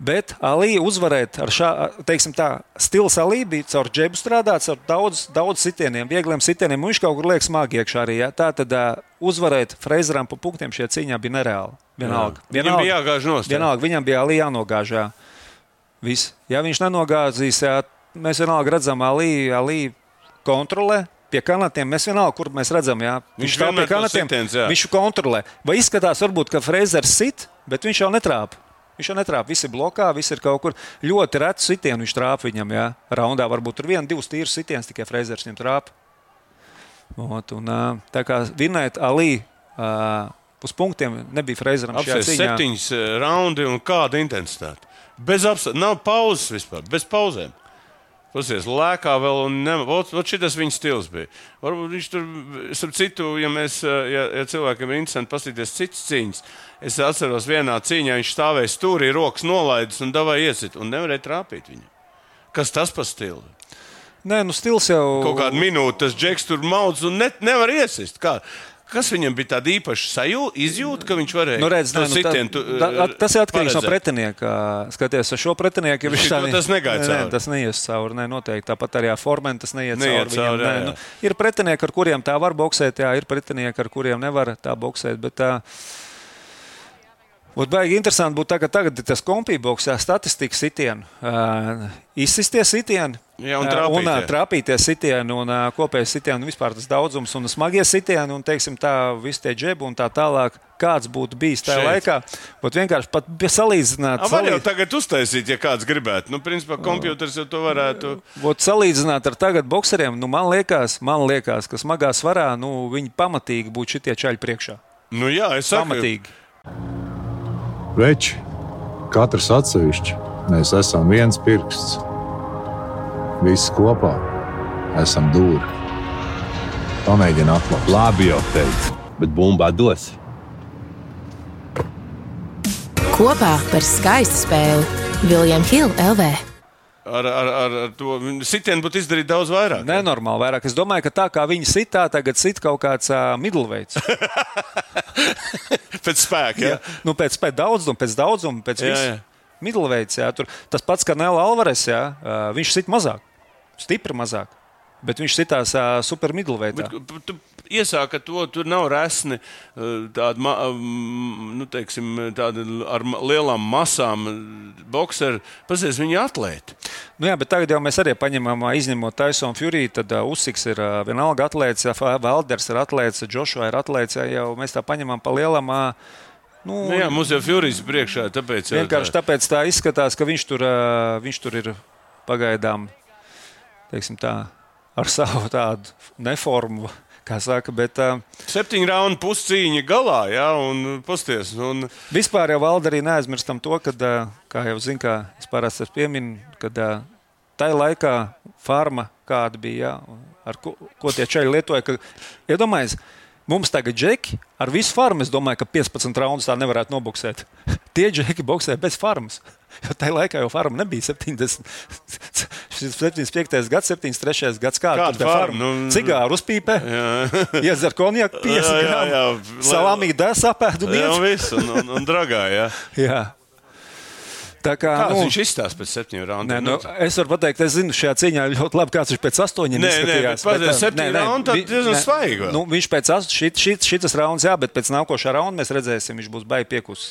Bet Alī uzvarēt ar šādu, teiksim, tā stils Alī bija caur džebu strādāts, ar daudz, daudz sitieniem, viegliem sitieniem. Viņš kaut kur liek smagi iekšā arī. Ja? Tā tad uh, uzvarēt Freizeram pa punktiem šajā cīņā bija nereāli. Vienalga. Viņam bija jāgāž jā. Vienalga, viņam bija Alī jānogāž. Jā. Viss. Ja viņš nenogāzīs, jā, mēs vienalga redzam, Alī, Alī kontrolē. Pie kanātiem mēs vienalga, kur mēs redzam, jā. Viņš stāv vienmēr pie kanātiem. sitiens, jā. Viņš kontrolē. Vai izskatās, varbūt, ka Freizers sit, bet viņš jau netrāpa. Viņš jau netrāpa. Viss ir blokā, viss ir kaut kur ļoti rets sitiens. Viņš trāpa viņam, jā. Raundā varbūt tur viena, divas tīras sitiens, tikai Freizers viņam trāpa. Ot, un, tā kā vinēt Alī ā, uz punktiem nebija Freizeram cīņā. septiņas raundi un kāda intensitāte. Bez apstākļiem, nav pauzes vispār, bez pauzēm. Pasies, lēkā vēl, un šis viņa stils bija. Varbūt viņš tur, starp citu, ja, mēs, eh, ja, ja cilvēkiem ir interesanti paskatīties citas cīņas, es atceros, vienā cīņā viņš stāvēja stūrī, rokas nolaidis un davai iesit, un nevarēja trāpīt viņu. Kas tas par stilu? Nē, nu stils jau Kaut kādu minūti tas džeks tur maudz un ne, nevar iesist. Kā? Kas viņam bija tāda īpaša sajūta, izjūta, ka viņš varēja Nu, redz, to nē, nu, sitienu, tā, tu, tā, tas ir atkarīgs no paredzēt? pretinieka. Skaties, ar šo pretinieku ja viņš tā tas negāja cauri. nē, Tas neies cauri. Nē, noteikti. Tāpat arī ar Formenu tas Neiet cauri. cauri, Viņam, jā, nē, jā. nu, ir pretinieki, ar kuriem tā var boxēt, jā, ir pretinieki, ar kuriem nevar tā boxēt. Bet, tā, Būtu baigi interesanti būt tā, ka tagad ir tas kompīboks, jā, statistika sitienu. Uh, izsistie sitieni. Jā, un ā, trāpītie. un ā, trāpītie sitieni, un uh, kopējais sitienu, vispār tas daudzums, un smagie sitieni, un teiksim, tā, visi tie džebi un tā tālāk. Kāds būtu bijis tajā Šeit. laikā? Būtu vienkārši pat salīdzināt. A, Var jau tagad uztaisīt, ja kāds gribētu. Nu, principā, kompjuters jau to varētu. Vot salīdzināt ar tagad boxeriem, nu, man liekas, man liekas, ka smagā svarā nu, viņi pamatīgi būtu šitie čaļi priekšā. Nu, jā, es saku, Pamatīgi. Veči, katrs atsevišķi, mēs esam viens pirksts. Visi kopā esam dūri. Pamēģini atklāt. Labi, jau teicu, bet bumbā dos. Kopā par skaistu spēli Viljams Hilde LV. ar, ar, ar, ar to sitienu būtu izdarīt daudz vairāk. Nenormāli vairāk. Es domāju, ka tā kā viņi sitā, tagad sit kaut kāds uh, middleweights. Pēc spēka. Ja? Ja? Nu, pēc, pēc daudzuma, pēc daudzuma, pēc Jā, visu. jā. Middleweights, jā, tur tas pats, kā Nēla Alvarez, jā, uh, viņš sit mazāk, stipri mazāk. Bet viņš sitās uh, super middleweightā. Bet, tu iesāka to, tur nav resni tāda, nu, teiksim, tāda ar lielām masām boxeri. Pasies, viņi ir atlēti. Nu, jā, bet tagad jau mēs arī paņemam, izņemot Taisonu Fury, tad uh, Usiks ir uh, vienalga atlēts, ja Valders ir atlēts, Joshua ir atlēts, ja jau mēs tā paņemam pa lielam. Uh, nu, Nu, jā, mums jau Furijs priekšā, tāpēc Vienkārši tāpēc tā izskatās, ka viņš tur, viņš tur ir pagaidām teiksim, tā, ar savu tādu neformu. Kā saka, bet uh, Septiņu raundu puscīņa galā, jā, un pasties. Un, vispār jau valda arī neaizmirstam to, ka, uh, kā jau zinu, kā es parasti pieminu, kad uh, tajā laikā farma kāda bija, jā, ar ko, ko tie čaļi lietoja. Ka, iedomājies, mums tagad džeki ar visu farmu, es domāju, ka 15 raundus tā nevarētu nobuksēt. Tie džeki boxē bez farmas. Jo tajā laikā jau farma nebija 70. 75. gads, 73. gads. Kāda tā farma? Nu, Cigāru uzpīpē, iedzer konjaku, 5 Jā, jā, gramu, jā. salāmī dēs apēdu un jā, un viss, un, un, un dragā, jā. Jā. Tā kā, Kāds nu, viņš izstāsta pēc septiņu raundu? Nē, nu, es varu pateikt, es zinu, šajā cīņā ļoti labi, kāds viņš pēc astoņiem Nē, nē, izskatījās. bet pēc ā, septiņu nē, nē, raundu tad diezgan nē, svaigi. Nu, viņš pēc ast- šit, šit, šitas rauns, jā, bet pēc nākošā raunda mēs redzēsim, viņš būs baigi piekus.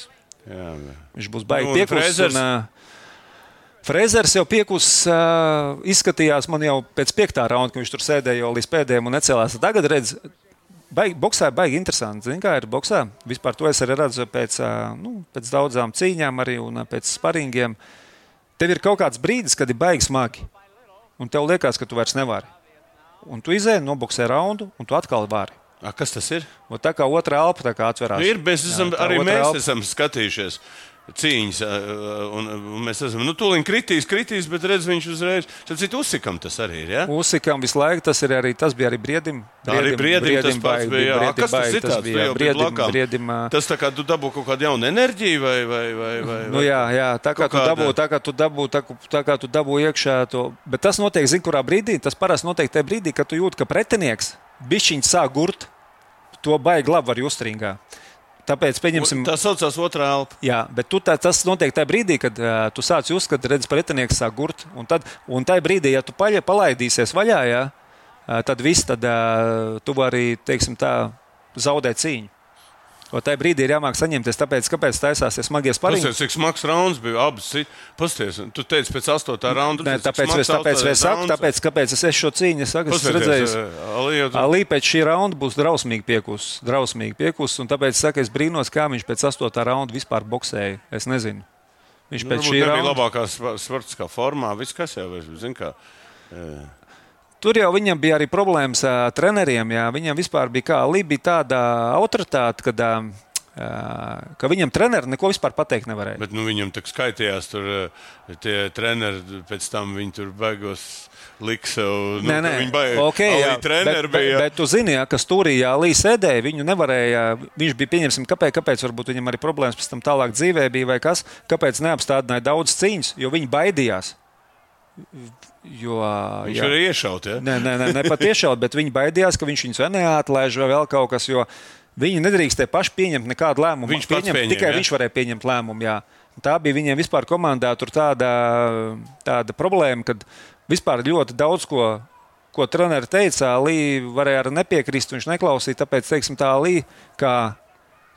Jā, Viņš būs baigi Nu. Frezers? Un, uh, Frezers jau piekus uh, izskatījās man jau pēc piektā raunda, kad viņš tur sēdēja jau līdz pēdējiem un necēlās. Tagad redz, baigi, boxē baigi interesanti. Zini, kā ir boxē? Vispār to es arī redzu pēc, uh, nu, pēc daudzām cīņām arī un uh, pēc sparingiem. Tev ir kaut kāds brīdis, kad ir baigi smagi. un tev liekas, ka tu vairs nevari. Un tu izēji, nobuksē raundu, un tu atkal vari. A, kas tas ir? Un tā kā otrā elpa atverās. Nu, ir mēs esam, Jā, arī mēs elpa- esam skatījušies. Cīņas, un, un mēs esam, nu, tūlīt kritīs, kritīs, bet redz, viņš uzreiz, tad citu uzsikam tas arī ir. Ja? Uzsikām visu laiku, tas, ir arī, tas bija arī briedim. Tā arī briedim, tas pats bija. Jā, briedim kas tas ir? Tu bija briedim, briedim, Tas tā kā tu dabū kaut kādu jaunu enerģiju vai, vai, vai, vai, Nu, jā, jā, tā kā tu dabū, tā kā tu dabū, tā, tā kā tu dabū iekšā to. Bet tas notiek, zini, kurā brīdī. Tas parasti notiek tajā brīdī, kad tu jūti, ka pretinieks bišķiņš sāk gurt. To baigi labi var just ringā. Tāpēc, pieņemsim, Tā saucās otrā elpa. Jā, bet tu tā, tas notiek tajā brīdī, kad uh, tu sāc kad redz pretinieks sāk gurt. Un, tad, un tajā brīdī, ja tu paļa, palaidīsies vaļā, jā, uh, tad viss, tad uh, tu vari, teiksim tā, zaudēt cīņu. Un tajā brīdī ir jāmāk saņemties, tāpēc, kāpēc taisās tie smagie spariņi. Pasties, cik smags rauns bija abas. Pasties, tu teici pēc astotā raunda. Nē, tāpēc, es, tāpēc, es saku, tāpēc, kāpēc es šo cīņu saku, es redzējis. redzējis. Alī pēc šī raunda būs drausmīgi piekusis. Drausmīgi piekusis un tāpēc es saku, es brīnos, kā viņš pēc astotā raunda vispār boxēja. Es nezinu. Viņš pēc šī Nu, bija raunda. labākā sportiskā formā. Viss, kas jau ir, zin kā. Tur jau viņam bija arī problēmas ar treneriem. Jā. Viņam vispār bija kā bija tāda autoritāte, kad, ka viņam treneri neko vispār pateikt nevarēja. Bet nu, viņam tā skaitījās, tur tie treneri pēc tam viņi tur beigās liks sev. Nu, Nē, nē, viņi baigi. okay, jā, bet, bet, bija. bet tu zini, jā, ka stūrījā Līja sēdēja, viņu nevarēja. Viņš bija pieņemsim, kāpēc, kāpēc varbūt viņam arī problēmas pēc tam tālāk dzīvē bija vai kas, kāpēc neapstādināja daudz cīņas, jo viņi baidījās. Jo, Viņš jā. arī iešaut. Ja? Nē, nē, nē, ne pat tiešām, bet viņi baidījās, ka viņš viņus neatlaiž vai vēl kaut kas. Viņi nedrīkstēja paši pieņemt nekādu lēmumu. Viņš pieņem, pieņem, tikai ja? viņš varēja pieņemt lēmumu. Jā. Tā bija viņiem vispār komandā tāda, tāda problēma, kad vispār ļoti daudz ko. Ko treneris teica, Līja varēja arī nepiekrist. Viņš neklausīja, tāpēc, teiksim, tā Līja, kā,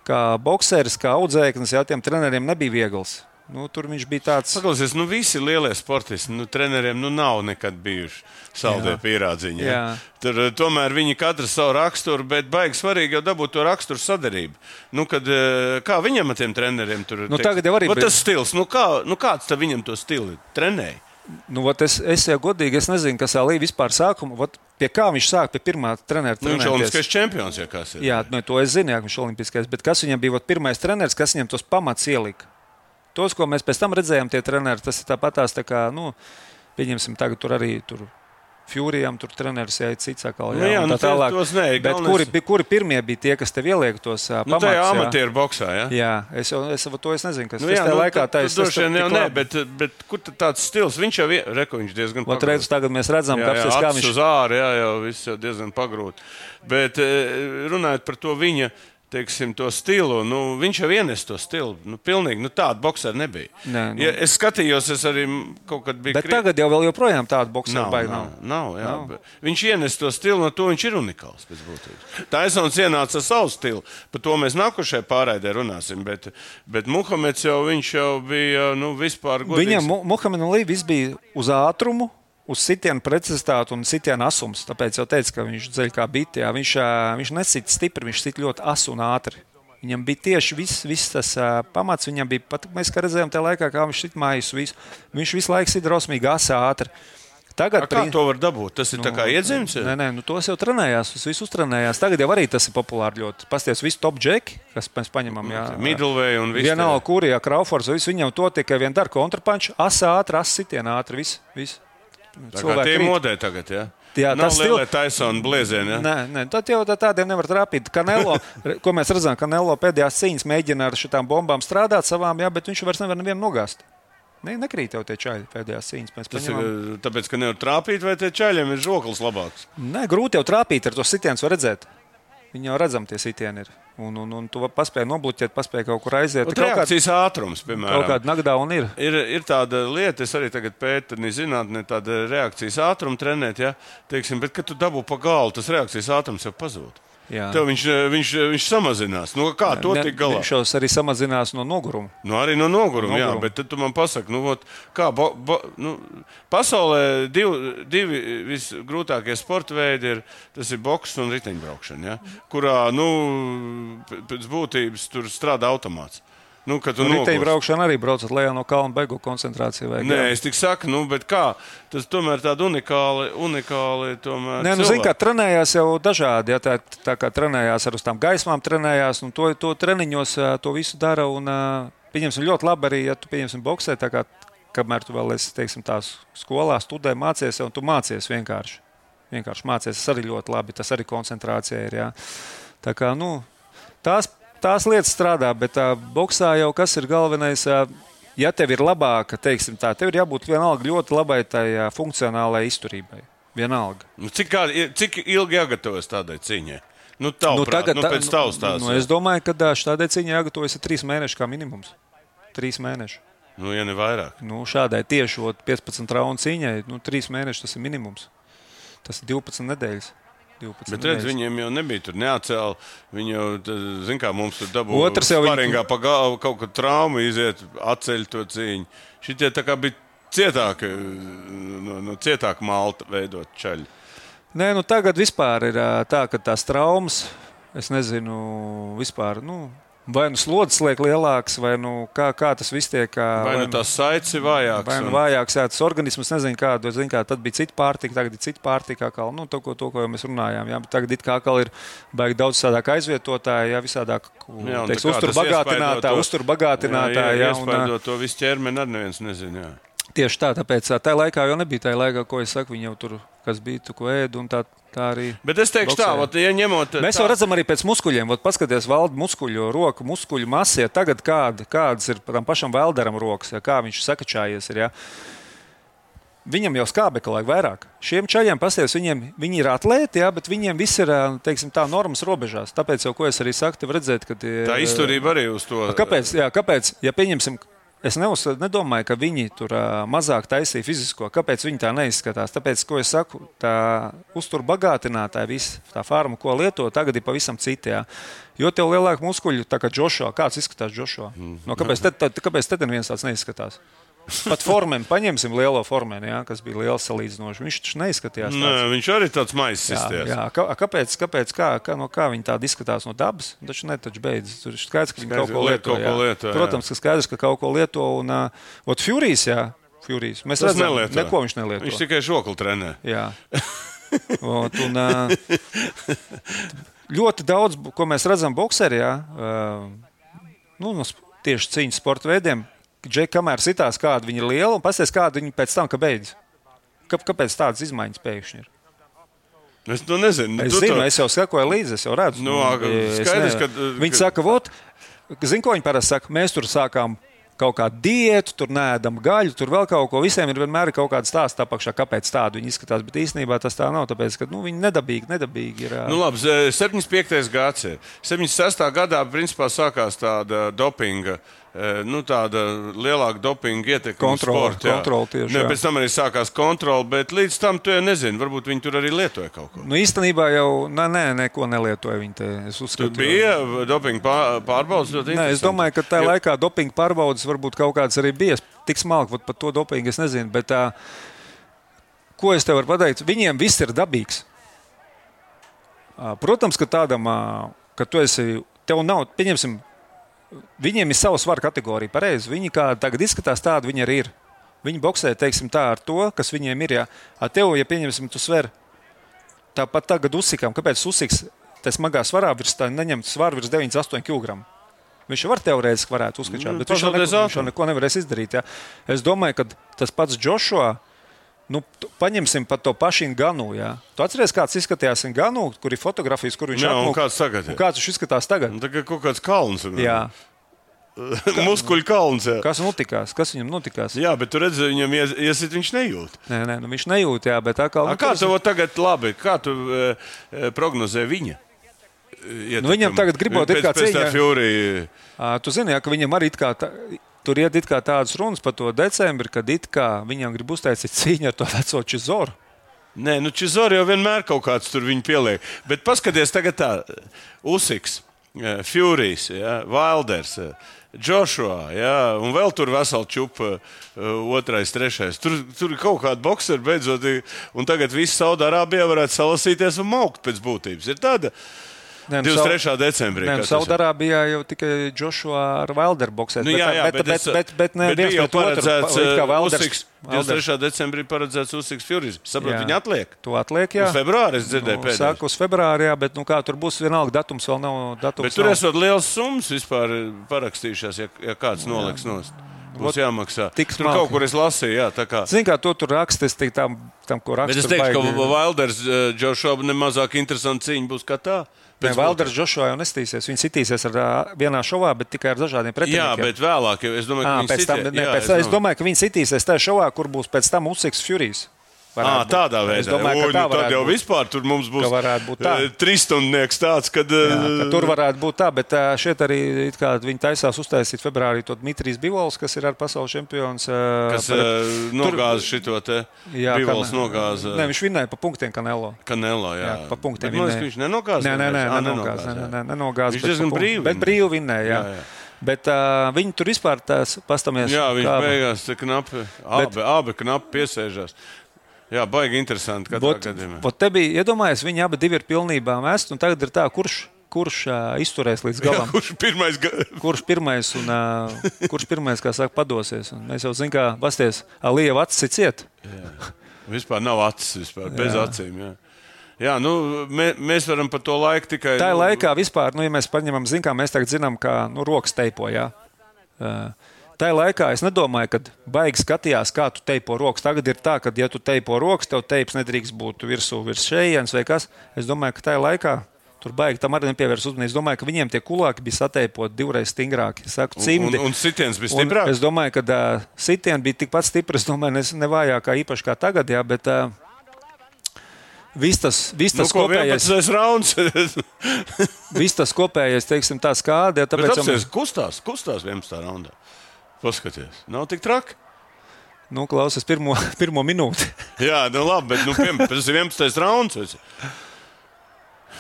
kā boxeris, kā audzēknis, jā, tiem treneriem nebija viegls. Nu, tur viņš bija tāds. Paklausies, nu visi lielie sportisti, nu, treneriem nu, nav nekad bijuši saldē Jā. pierādziņi. Ja? Tur, eh, tomēr viņi katrs savu raksturu, bet baigi svarīgi jau dabūt to raksturu sadarību. Nu, kad, eh, kā viņam ar tiem treneriem tur Nu, tagad jau arī Vat bija- tas stils, nu, kā, nu, kāds tad viņam to stilu trenēja? Nu, ot es, es jau godīgi es nezinu, kas Līja vispār sākuma. Ot, pie kā viņš sāk pie pirmā trenera? Nu, viņš ir olimpiskais čempions, ja ir. Jā, nu, to es zinu, jā, viņš ir olimpiskais. Bet kas viņam bija ot, pirmais treneris, kas viņam tos pamats ielika? Tos, ko mēs pēc tam redzējām, tie treneri, tas ir tāpatās, tā kā, nu, pieņemsim, tagad tur arī tur. Fjūrijam tur treneris jāiet cits atkal. Nu jā, un nu tā tālāk. tos nē, Bet galvenais- kuri, kuri pirmie bija tie, kas tev ieliek tos Nu, pamatus? tā ir jā? amatieru boxā. Ja? Jā, es jau es, jau to es nezinu, kas Nu, tas jā, tajā nu, laikā tā tad droši vien jau nē, bet, bet kur tāds stils? Viņš jau ir, reku, viņš diezgan Ot, redz, tagad mēs redzam, Jā, jā, kā viņš uz ārā, jā, jau viss jau diezgan pagrūti. Bet runājot par to viņa teiksim, to stilu, nu, viņš jau ienes to stilu. Nu, pilnīgi, nu, tāda boxera nebija. Nē, nu. ja, es skatījos, es arī kaut kad biju. Bet tagad jau joprojām tāda boxera Nav, nav, nav, jā, Nav. Viņš ienes to stilu, no to viņš ir unikāls. Taisons ienāca ar savu stilu, par to mēs nākošajā pārraidē runāsim. Bet, bet Muhameds jau, jau bija nu, vispār godīgs. Viņam, Mu- Muhamedam Līja, viss bija uz ātrumu, uz sitienu precizitāti un sitienu asums. Tāpēc jau teicu, ka viņš dzeļ kā biti. Jā. Viņš, viņš nesit stipri, viņš sit ļoti asu un ātri. Viņam bija tieši viss, viss tas uh, pamats. Viņam bija pat, mēs redzējām, tajā laikā, kā viņš sit mājas. Visu. Viņš visu laiku sit drausmīgi asa ātri. Tagad, A, Kā to var dabūt? Tas ir nu, kā iedzimts. Nē, nē, nu tos jau trenējās, tas viss uztrenējās. Tagad jau arī tas ir populāri ļoti. Pasties, visi top džeki, kas mēs paņemam. Jā, Midlvei un viss. Vienalga, kur Kraufords, viss viņam to tikai vien dara kontrapanču, asa ātri, asa sitienu ātri, viss. viss. Tie ir modē tagad, jā. Jā, Nav tas lielie stil- taisoni blēzieni, jā. Nē, nē, tad jau tā tādiem nevar trāpīt. Kanelo, ko mēs redzam, ka Kanelo pēdējās cīņas mēģina ar šīm bombām strādāt savām, jā, bet viņš vairs nevar nevienu nogāzt. Ne, nekrīt jau tie čaļi pēdējās cīņas. Mēs Tas ir paņemam. tāpēc, ka nevar trāpīt, vai tie čaļiem ir žoklis labāks. Nē, grūti jau trāpīt ar to sitienu, var redzēt. Viņi jau redzam, tie sitieni ir. Un, un, un tu paspēji nobloķēt, paspēji kaut kur aiziet. Ot, Kaut kāda, Reakcijas ātrums, piemēram. kaut kāda nagdā un ir. Ir, ir tāda lieta, es arī tagad pētu, zinātnē, tāda reakcijas ātruma trenēt, ja? Teiksim, bet, kad tu dabū pa galu, tas reakcijas ātrums jau pazūd. Jā. Tev viņš, viņš, viņš samazinās. Nu, kā to Ne- tik galā? Viņš arī samazinās no noguruma. Nu, arī no noguruma, jā, Noguruma. bet tad tu man pasaki, nu, ot, kā bo, bo, nu, pasaulē div, divi visgrūtākie sporta veidi ir, tas ir boks un riteņbraukšana, ja, kurā, nu, pēc būtības tur strādā automāts. Nu, kad tu nogursti. braukšana arī braucat lejā no kalna beigu koncentrācija. Vajag, Nē, jā. es tik saku, nu, bet kā? Tas tomēr tāda unikāla, unikāla tomēr. Nē, nu, zini, kā trenējās jau dažādi. Ja, tā, tā kā trenējās ar uz tām gaismām, trenējās, un to, to treniņos to visu dara. Un, pieņemsim, ļoti labi arī, ja tu pieņemsim boxē, tā kā, kamēr tu vēl esi, teiksim, tās skolā, studē, mācies, un tu mācies vienkārši. Vienkārši mācies, tas arī ļoti labi, tas arī koncentrācija ir. Jā. Tā kā, nu, tās, tās lietas strādā, bet tā boxā jau kas ir galvenais. Ja tev ir labāka, teiksim, tā, tev ir jābūt vienalga ļoti labai tai ā, funkcionālai izturībai. Vienalga. Nu, cik, kā, cik ilgi jāgatavojas tādai cīņai? Nu, tā Nu, tagad, nu, pēc tavas tās. Nu, es domāju, ka šādai cīņai jāgatavojas trīs mēneši kā minimums. Trīs mēneši. Nu, ja ne vairāk. Nu, šādai tieši ot 15 raundu cīņai, nu, trīs mēneši tas ir minimums. Tas ir 12 nedēļas. 12 Bet redz, viņiem jau nebija tur neatcēlta. Viņi jau, zināmā kā mums tur dabūja. Otrs jau Sparingā pa galvu kaut kādu traumu iziet, atceļ to cīņu. Šitie tā kā bija cietāki, no, no cietāka malta veidot čaļi. Nē, nu tagad vispār ir tā, ka tās traumas, es nezinu, vispār, nu, vai nu slodzes liek lielāks, vai nu kā, kā tas viss tiek. ā, Vai nu tās saites ir vājākas? Vai nu vājāks, jā, tas organisms nezina, kādu. Zin, kā, tad bija cita pārtika, tagad ir cita pārtika. Kā, nu, to, ko, to, ko jau mēs runājām. Jā, tagad it kā atkal ir baigi daudz sādāk aizvietotāji, jā, visādāk Jā, un teiks, tā kā uztur tas iespaido bagātinātāji, to- uztur bagātinātāji. Jā, un, ā, Iespējot to visu ķermeni, arī neviens nezina. Jā. Tieši tā, tāpēc ā, tajā laikā jau nebija tā laika, ko es saku, viņi jau tur, kas bija, tu ko ēd, un tā, tā arī. Bet es teikšu tā, Boksē. ot, ja ņemot. Mēs tā, jau redzam arī pēc muskuļiem. Vot Paskaties, valda muskuļu, roku muskuļu masē. Tagad kāda, kādas ir tam pašam Velderam rokas, ja, kā viņš sakačājies. Ir, ja. Viņam jau skābekļa vajag vairāk. Šiem čaļiem pasties, viņiem viņi ir atlēti, ja, bet viņiem viss ir ā, teiksim, tā normas robežās. Tāpēc jau, ko es arī saku, redzēt, ka tie, tā izturība arī uz to. Kāpēc? Jā, kāpēc? Ja pieņemsim, es neuz, nedomāju, ka viņi tur mazāk taisīja fizisko. Kāpēc viņi tā neizskatās? Tāpēc, ko es saku, tā uztur bagātinātāja, visa tā farma, ko lieto, tagad ir pavisam citi. Jā. Jo tev lielāka muskuļu, tā kā Džošo, kāds izskatās Džošo? Mm. No, kāpēc tad, tad, kāpēc tad neviens tāds neizskatās? Pat formēm, paņemsim lielo formēnu, jā, kas bija liels salīdzinoši. Viņš taču neizskatījās. Nē, tāds. viņš arī tāds Jā, izties. jā. Kā, kāpēc, kāpēc kā, kā, no kā viņi tādi izskatās no dabas? Taču ne, taču beidzas. Tur ir skaidrs, ka viņi kaut ko liet- lieto. kaut ko jā. lieto, jā. Protams, ka skaidrs, ka kaut ko lieto. Un, uh, Furijas, jā, Furijas. Mēs Tas redzam, nelieto. neko viņš nelieto. Viņš tikai žokli trenē. Jā. Ot, un, uh, ļoti daudz, ko mēs redzam boxerijā, uh, nu, no tieši cīņas sporta veidiem, Džeki, kamēr sitās, kāda viņi ir liela, un pasties, kāda viņi pēc tam, ka beidz. Kā, kāpēc tādas izmaiņas pēkšņi ir? Es to nezinu. Es Tu zinu, to- es jau sekoju līdzi, es jau redzu. Nu, skaidrs, ka- uh, Viņi ka- saka, vot, zini, ko viņi parasti saka, mēs tur sākām kaut kādu diētu, tur nēdam gaļu, tur vēl kaut ko. Visiem ir vienmēr kaut kāda stāsta apakšā, kāpēc tādu viņi izskatās. Bet īstenībā tas tā nav, tāpēc, ka nu, viņi nedabīgi, nedabīgi ir. Nu, labi, z- 75. gads ir. 76. gadā principā sākās tāda dopinga. Eh, Nu, tāda lielāka dopinga ietekme. sportu, jā. kontrole tieši, Ne, jā. pēc tam arī sākās kontrole, bet līdz tam tu jau nezini. Varbūt viņi tur arī lietoja kaut ko. Nu, īstenībā jau nē, nē, neko nelietoja viņi. Te. Es Tur uzskatu, bija dopinga pār- pārbaudas. ļoti Nē, es interesanti. domāju, ka tajā Jo- laikā dopinga pārbaudas varbūt kaut kādas arī bija. Tik smalki, vat par to dopingu es nezinu. Bet, tā, ko es tev varu pateikt? Viņiem viss ir dabīgs. Protams, ka tādam, ka tu esi, tev nav, pieņemsim, viņiem ir sava svara kategorija. Pareizi. Viņi kā tagad izskatās, tādi viņi arī ir. Viņi boxē, teiksim, tā ar to, kas viņiem ir. Jā. A tev, ja pieņemsim, tu sver tāpat tagad uzsikām, kāpēc uzsiks tā smagā svarā virs tā neņemt svaru virs 98 kg. Viņš var teorētiski varētu uzskatīt, Nu, bet viņš jau, neko, neko nevarēs izdarīt. Jā. Es domāju, ka tas pats Džošua. Nu, paņemsim pat to pašu Ganu. Jā. Tu atceries, kāds izskatījās Ganu, kur ir fotografijas, kur viņš Jā, un apmūk- kāds tagad ir? Kāds viņš izskatās tagad? Nu, Tā kā kaut kāds kalns. Jā. Muskuļu kalns. Jā. Kas notikās? Kas viņam notikās? jā, bet tu redzi, viņam ies- iesit, viņš nejūt. Nē, nē, nu viņš nejūt, jā, bet. A, nu, kā tas- tev tagad labi? Kā tu e, e, prognozē viņa? Nu, viņam tagad gribot ir pēc, kā pēc tā cīņa. Fury. Ā, Tu zini, jā, ka viņam arī it kā tā, tur iet it kā tādas runas par to decembri, kad it kā viņam grib uztaisīt cīņu ar to veco Čizoru. Nē, nu Čizori jau vienmēr kaut kāds tur viņa pieliek. Bet paskaties tagad tā, Usiks, Furijas, ja, Wilders. Joshua, jā, un vēl tur vesela čūpa, otrais, trešais. Tur, tur kaut kāda boxera beidzot, un tagad viss Saudārābija varētu salasīties un maukt pēc būtības. Ir tāda, Nē, nu, 23. decembrī. Nu, ir. Saudārābijā jau tikai Joshua ar Wilderu boxē. Nu, jā, jā, bet, bet, es- bet, bet, ne, bet viens jau paredzēts uh. Wilders- 23. decembrī paredzēts Usiks Furies. Saprotu, Jā. viņi atliek. To atliek, jā. Uz februāri es dzirdēju Nu, pēdējais. Sāku uz februāri, jā, bet nu, kā tur būs, vienalga datums vēl nav. Datums Bet tur nav. esot liels summas vispār parakstījušās, ja, ja kāds noliks nost. Būs jāmaksā. tik Tur smalki. kaut kur es lasīju, jā, tā kā. Zini, kā to tur raksta, es teiktu, tam, tam ko raksta. Bet es teikšu, ka Wilders, Džošs, nemazāk interesanta cīņa būs kā tā. Pēc Valders Joshua jau nestīsies. Viņš sitīsies ar, vienā šovā, bet tikai ar dažādiem Jā, pretiniekiem. bet vēlāk, es domāju, À, viņi pēc tam, sitie- ne, jā, pēc, es domāju, ka viņi sitīsies tajā šovā, kur būs pēc tam Usiks Furijas. À, tādā veidā. Es domāju, ka Oi, tā nu, tad jau būt. vispār tur mums būs būt tā. eh, trīsstundnieks tāds, kad. Jā, eh, ka tur varētu būt tā, bet ā, šeit arī viņi taisās uztaisīt februārī to Dmitrijs Bivols, kas ir ar pasaules čempions. Kas par- nogāza šo te Jā, Bivols Kan- nogāza Nē, viņš vinnēja pa punktiem Kanelo. Kanelā. Jā, Jā, pa punktiem Bet, man liekas, viņš nenogāza. Nē, nē, nē. Ā, nenogāza. Nē, nē, nē, nenogāza. Viņš bet diezgan brīvi Bet brīvi vinnēja. Jā. Jā, jā. Bet uh, viņi tur vispār tās pastamies. Jā, viņš beigās knapi, abi, abi knapi piesēžās. Jā, baigi interesanti. gadījumā. vot te bija, iedomājies, viņi abi ir pilnībā mest, un tagad ir tā, kurš, kurš uh, izturēs līdz Jā, galam. kurš pirmais? Ga... Kurš pirmais, un, uh, kurš pirmais, kā saka, padosies? Un mēs jau zinām, kā pasties, Alieva acis ir ciet. Vispār nav acis, vispār, bez acīm. Jā. Jā, nu, mē, mēs varam par to laiku tikai. Tā ir nu, laikā vispār, nu, ja mēs paņemam, zinām, mēs tagad zinām, kā nu, rokas teipo. Jā. Uh, Ir laikā es nedomāju, ka baigi skatījās, kā tu teipo rokas. Tagad ir tā, ka, ja tu teipo rokas, tev teips nedrīkst būt virsū, virs šejienes vai kas. Es domāju, ka ir laikā. Tur baigi tam arī nepievērs uzmanību. Es domāju, ka viņiem tie kulāki bija sateipoti divreiz stingrāki. Es saku, un, cimdi. un, un sitiens bija Un stiprāks. Es domāju, ka uh, sitiens bija tikpat stiprs. Domāju, ne, ne vājākā īpaši kā tagad, jā, bet uh, viss tas, viss Nu, tas ko kopējais, 11. rauns. viss tas kopējais, teiksim, tā skāde. Tāpēc, apsies, kustās, kustās 11. raundā. Paskaties, nav tik traki. nu, klausies pirmo, pirmo minūti. Jā, nu labi, bet nu, piemēram, tas ir 11. rauns.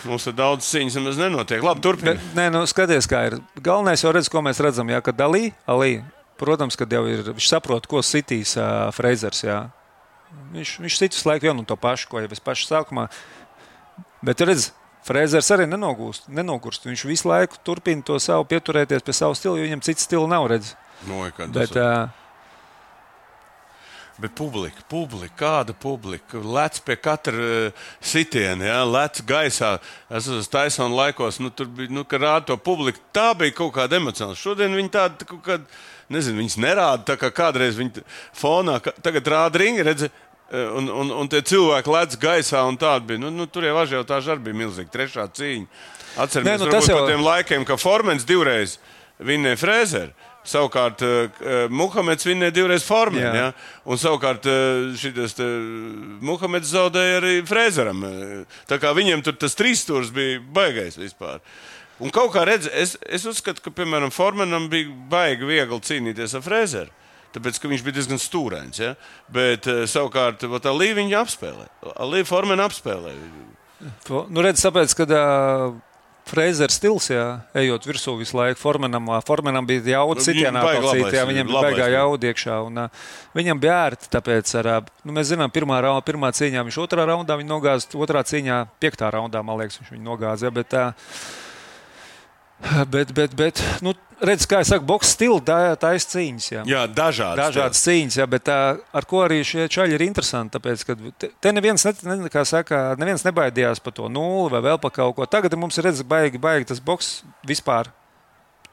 Mums ir daudz cīņas, nemaz nenotiek. Labi, turpiniet. nē, nu, skaties, kā ir. Galvenais jau redz, ko mēs redzam. Jā, kad Dalī, Alī, protams, kad jau ir, viņš saprot, ko sitīs uh, Freizers. Jā. Viņš, viņš sit visu laiku vienu un to pašu, ko jau es pašu sākumā. Bet redz, Freizers arī nenogūst, nenogurst. Viņš visu laiku turpina to savu pieturēties pie savu stilu, jo viņam cits stila nav redzams. Nu, kā tas Bet, uh, Bet publika, publika, kāda publika? Lec pie katra sitiena, ja? lec gaisā. Es esmu Taisona laikos, nu, tur bija, nu, rāda to publiku. Tā bija kaut kāda emocionāla. Šodien viņi tāda, kaut kāda, nezinu, viņas nerāda tā kā kādreiz viņi t- fonā, tagad rāda ringi, redzi. Un, un, un tie cilvēki lec gaisā, un tāda bija. Nu, nu, tur jau ažiotāža arī bija milzīga. Trešā cīņa. Atceramies, Nē, nu, nu, tas jau- par tiem laikiem, ka Formens divreiz vinnēja Frēzeru. Savukārt, uh, Muhameds vinnēja divreiz formulu. Jā. Ja? Un savukārt, šis Muhameds zaudēja arī Frēzeram. eh, Tā kā viņiem tur tas trīs stūris bija baigais vispār. Un kaut kā redz, es, es uzskatu, ka, piemēram, Formanam bija baigi viegli cīnīties ar Frēzeru. Tāpēc, viņš bija diezgan stūrains. Ja? Bet uh, savukārt, Līja viņa apspēlēja. Līja Formana apspēlēja. To- Nu, redz, tāpēc, ka uh, Freizers stils, jā, ejot virsū visu laiku, Formanam, ā, Formanam bija jauda Nu, sitienā, viņam bija, baigā jauda iekšā. Un, ā, viņam bija ērti, tāpēc, ar, nu, mēs zinām, pirmā, raun, pirmā cīņā viņš otrā raundā nogāza, otrā cīņā piektā raundā, man liekas, viņš viņu nogāza. Bet, ā, Bet, bet, bet nu, redz, kā jau saka, boxe stila, tā, tā ir cīņas. Jā. Jā, dažādi. Dažādas cīņas, jā, bet tā, ar ko arī šie čaļi ir interesanti. Tāpēc, ka te, te neviens, ne, ne, kā saka, neviens nebaidījās par to nulli vai vēl par kaut ko. Tagad mums ir redzams, baigi, baigi tas boks vispār.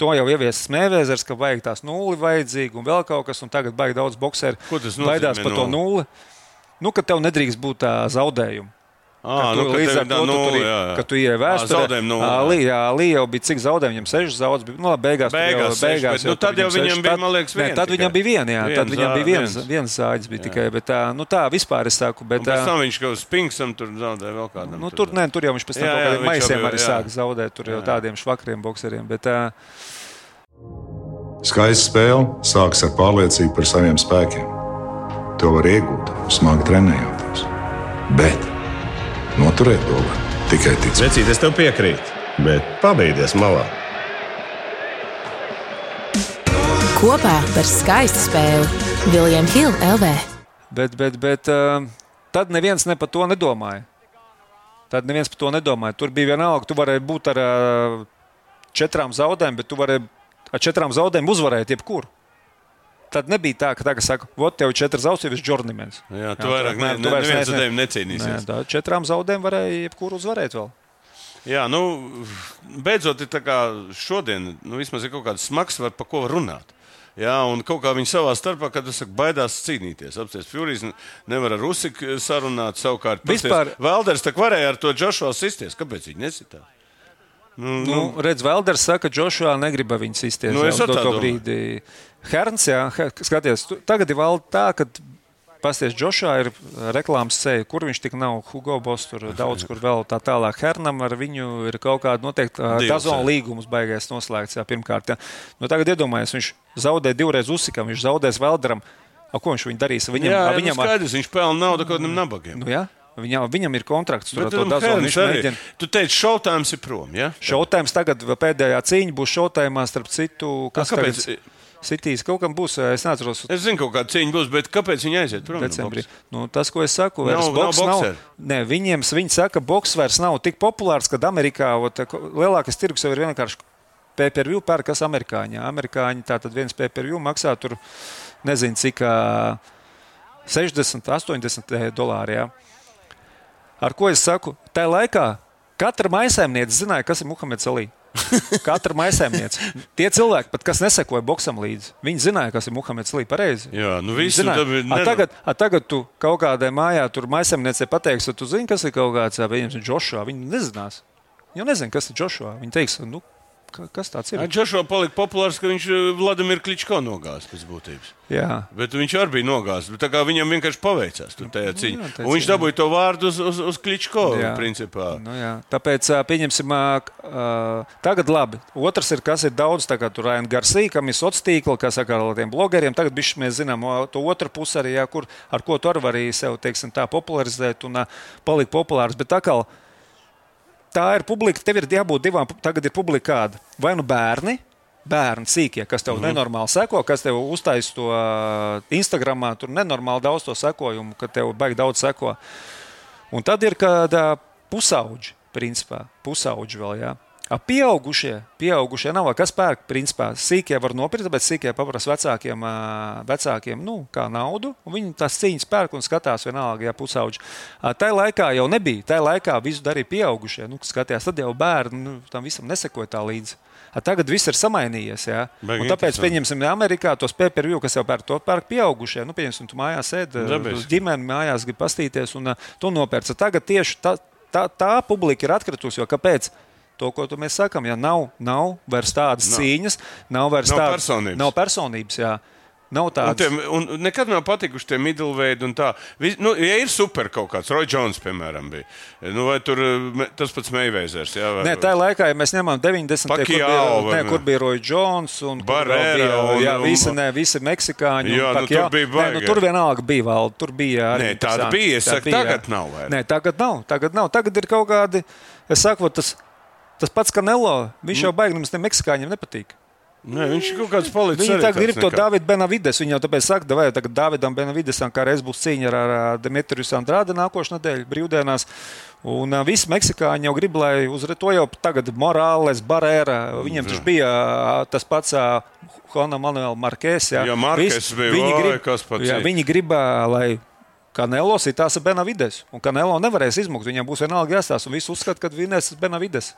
To jau ieviesis Mēvēzers, ka vajag tās nulli vajadzīgi un vēl kaut kas, un tagad baigi daudz nozīmē baidās par to nulli. Nu, ka tev nedrīkst būt tā zaudējuma. Nu, tu, ka līdz ar to tu nulle, ir- jā, jā. ka tu ievēsti Ā, zaudējumu nulle, jā. Lī, jā, Lī jau bija cik zaudējumi, viņam seši zaudējumi. bija- Nu, labi, beigās, Beigās jau, seši, beigās bet, nu, tur tad jau seši. viņam bija, Tad- man liekas, Nē, viens tad tikai. viņam bija viena, jā, tad Viens viņam zā- bija viens, viens. viens zāģis bija tikai, bet tā, nu tā vispār es saku, bet Un pēc tā, tam viņš kaut uz Pinksam tur zaudēja vēl kādam. nu tur, nē, tur jau viņš pēc tam Jā, kaut jā, kādiem jau maisiem bija, arī jā. sāk zaudēt, tur jau tādiem švakriem bokseriem, bet Skaista spēle sākas ar pārliecību par saviem spēkiem. To var iegūt, smagi trenējoties. Bet noturēt to var tikai ticēt. Vecīt, es tev piekrītu, bet pabeigties malā. Kopā par skaistu spēli Viljams Hilde LV. bet, bet, bet uh, tad neviens ne par to nedomāja. Tad neviens par to nedomāja. Tur bija vienalga, tu varēji būt ar uh, četrām zaudēm, bet tu varēji ar četrām zaudēm uzvarēt jebkuru. Tad nebija tā, ka tagad saka, vot tev četras ir žurnāls. Jā, tu vairāk ne, ne, neviens ar tevi necīnīsies. Nē, tā, četrām zaudēm varēja jebkuru uzvarēt vēl. Jā, nu, beidzot, ir tā kā šodien, nu, vismaz ir kaut kāds smags, var par ko runāt. Jā, un kaut kā viņi savā starpā, kad es saku, baidās cīnīties. Apstāties Furijas nevar ar Rusiku sarunāt. Savukārt, Vispār- Velders tā varēja ar to Džošo sisties. Kāpēc viņi nesitā? Nu, Nu, redz, Velders saka, ka Džošua negrib viņu izties. Nu, es domāju. brīdi. Herns, jā, skaties, tu- tagad ir vēl tā, ka pasties Džošua ir reklāmas seja, kur viņš tik nav. Hugo Boss tur daudz, kur vēl tā tālāk. Hernam ar viņu ir kaut kāda noteikta dazona jā. līgums baigais noslēgts. Jā, pirmkārt, jā. Nu, tagad iedomājies, viņš zaudē divreiz uzsikam, viņš zaudēs Velderam. A, ko viņš viņu darīs? Viņam, jā, a, viņam viņam, skaidrs, viņš pelna naudu kaut kādam nabagiem. nu, jā, viņam, viņam ir kontrakts ar to nu, dazonu. Viņš mēģina. Tu teici, šautājums ir prom. Ja? Šautājums tagad, pēdējā cīņa būs šautājumā starp citu. Kas kāpēc? tagad Sitīs kaut kam būs, es neatceros. Es zinu, kaut kāda cīņa būs, bet kāpēc viņi aiziet prom? no Decembrī. boksa? Nu, tas, ko es saku, vairs Nav- nav boks nav. bokseri. Nē, viņiem, viņi saka, ka boks vairs nav tik populārs, kad Amerikā ot, ko- lielākais tirgus jau ir vienkārši PPV pērk, kas amerikāņi. Amerikāņi tātad viens PPV maksā tur nezinu cik ā, 60, 80 dolāri. Jā. Ar ko es saku? Tajā laikā katra maisiņniece zināja, kas ir Muhameds Ali. Katra maisiņniece. Tie cilvēki, pat, kas nesekoja boxam līdzi, viņi zināja, kas ir Muhameds Ali. Pareizi. Jā, nu tad ir neno- tagad, a, tagad tu kaut kādai mājā, tur maisiņniecei pateiksi, ka tu zini, kas ir kaut kāds pieņemts Joshua. Viņi nezinās. Viņi nezina, kas ir Joshua. Viņi teiks, nu, kas tāds ir. Džošo palika populārs, ka viņš eh, Vladimiru Kličko nogāzis pēc būtības. Jā. Bet viņš arī bija nogāzis. Viņam vienkārši paveicās tur tajā cīņā. jā, tā Un viņš cīņā. dabūja to vārdu uz, uz, uz Kličko. Nu, jā. Tāpēc pieņemsim, ā, tagad labi. Otrs ir, kas ir daudz, tā kā tur Ryan Garcia, kam ir sociālā tīkla, kas saka ar tiem blogeriem. Tagad bišķi mēs zinām to otru pusi arī, jā, kur, ar ko tu arī vari sev, teiksim, popularizēt un ā, palikt populārs. Bet tā kā tā ir publika, tev ir jābūt divām. Tagad ir publika kāda. Vai nu bērni, bērni sīkie, kas tev mm -hmm. nenormāli seko, kas tev uztaisīs to Instagramā, tur nenormāli daudz to sekojumu, ka tev baigi daudz seko. Un tad ir kāda pusauģi, principā, pusauģi vēl. Jā. A pieaugušie, pieaugušie nav, kas pērk, principā, sīkie var nopirkt, bet sīkie paprasa vecākiem, vecākiem nu, kā naudu, viņi tās cīņas pērk un skatās vienalga, ja pusauģi. Tā laikā jau nebija, tā laikā visu darīja pieaugušie, nu, skatījās, tad jau bērni nu, tam visam nesekoja tā līdzi. Tagad viss ir samainījies. Un tāpēc, pieņemsim, Amerikā tos PPV, kas jau pērk, to pērk pieaugušie. Nu, pieņemsim, tu mājās sēdi, ģimene mājās grib pastīties, un tu nopērci. Tagad tieši tā, tā, tā publika ir atkritusi. Jo kāpēc? To, ko mēs sakām, ja nav, nav vairs tādas Nav. cīņas, nav vairs Nav tādas personības. Nav personības jā. Nav Un, tādas. tiem, un nekad nav patikuši tie middleveidi un tā. Vis, nu, ja ir super kaut kāds, Roy Jones, piemēram, bija. Nu, vai tur tas pats Meivēzers? Jā, vai, Nē, tajā laikā, ja mēs ņemam 90. kur bija, ne, kur bija Roy Jones un un- jā, un- visi, ne, visi meksikāņi. un Jā, nu, tur bija Nē, baigi, nu, jā. tur vienalga bija vēl. Tur bija arī Nē, tāda bija, es Tā saku, tagad nav vairs. Nē, tagad nav. Tagad, nav. tagad ir kaut kādi, es saku, tas, tas pats Kanelo, viņš jau baigi mums tiem meksikāņiem nepatīk. Nē, viņš ir kaut kāds palicis. Viņi arī tagad grib to. Davidu Benavides. Viņi jau tāpēc saka, vai tagad Davidam Benavidesam kā reiz būs cīņa ar, ar Dimitriju Sandrādu nākošais nedēļa brīvdienās. Un uh, visi meksikāņi jau grib, lai uzvarētu to jau tagad Morāles, Barēra. Viņam taču bija uh, tas pats uh, Juana Manuela Markēs. Jā, Jā, Markes Vis- bija, Viņi vai, grib, kas pats jā, viņi grib, uh, lai Kanelo sitās ar Benavides. Un Kanelo nevarēs izmukt. Viņam būs vienalga jāstāsta. Un visi uzskata, ka vinēs Benavides.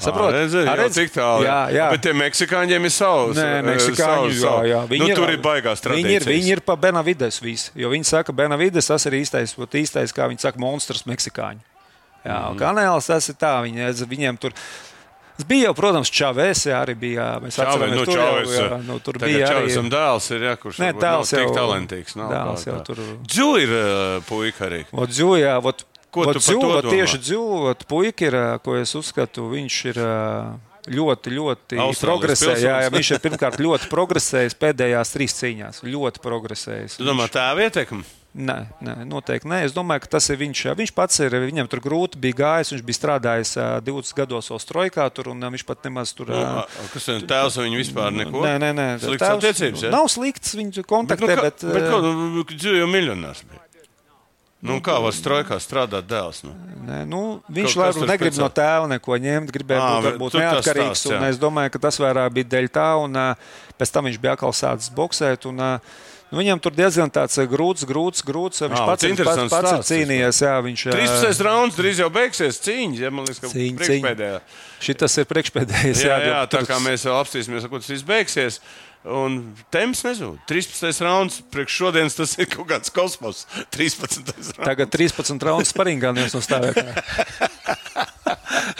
Saprotiet, Ā, jau redz? cik tālu. Jā, jā. Bet tie meksikāņiem ir savs. Nē, meksikāņi, jā, jā. Nu, tur ir baigās Viņi ir, tradīcijas. viņi ir pa Benavides visi. Jo viņi saka, Benavides tas ir īstais, ot īstais kā viņi saka, monstrs meksikāņu. Jā, mm. kanāls tas ir tā, viņi, viņiem tur. Tas bija jau, protams, Čāvēs, jā, arī bija. Mēs atceramies, nu, tur jau, Čāves, jā, nu, tur bija arī. Čāvesam dēls ir, jā, kurš Nē, varbūt dēls tik jau- talantīgs. Nav, dēls jau tur- Džu ir puika arī. Vot Dzūjā, vot, Ko vot tu domā? tieši Dzūjā, puika ir, ko es uzskatu, viņš ir ļoti, ļoti progresējis. Jā, jā, viņš ir pirmkārt ļoti progresējis pēdējās trīs cīņās. Ļoti progresējis. Tu domā, tā ietekme? Nē, nē, noteikti nē. Es domāju, ka tas ir viņš. Viņš pats ir, viņam tur grūti bija gājis. Viņš bija strādājis ā, 20 gados Ostrojkā, tur, un viņš pat nemaz tur. Nu, kas ir tēvs un viņa vispār neko? Nē, nē, nē. Slikts attiecības, jā? Nav slikts viņu Bet, kontaktē, nu, ka, bet, bet ā, ko, nu, Džu jau miljonārs bija. Nu, kā var strojkā strādāt dēls? Nu? Nē, nu, viņš Kaut tur negrib no tēva neko ņemt, gribēja Ā, būt varbūt neatkarīgs. stāsts, jā. Es domāju, ka tas vairāk bija dēļ tā, un pēc tam viņš bija atkal sācis boxēt. Un, nu, viņam tur diezgan tāds grūts, grūts, grūts. Viņš Ā, pats, pats, pats ir cīnījies. Jā, viņš, ā, 13. rauns drīz jau beigsies cīņa. Ja, man liekas, ka Cīņa, priekšpēdējā. Šitas ir priekšpēdējais. Jā, jā, tā tur- kā mēs vēl apstīsimies, kur tas viss beigsies. Un temps nezūd. 13. rauns, priekš šodienas tas ir kaut kāds kosmos. 13. rauns. Tagad 13 raundus sparingā neviens nostāvēt.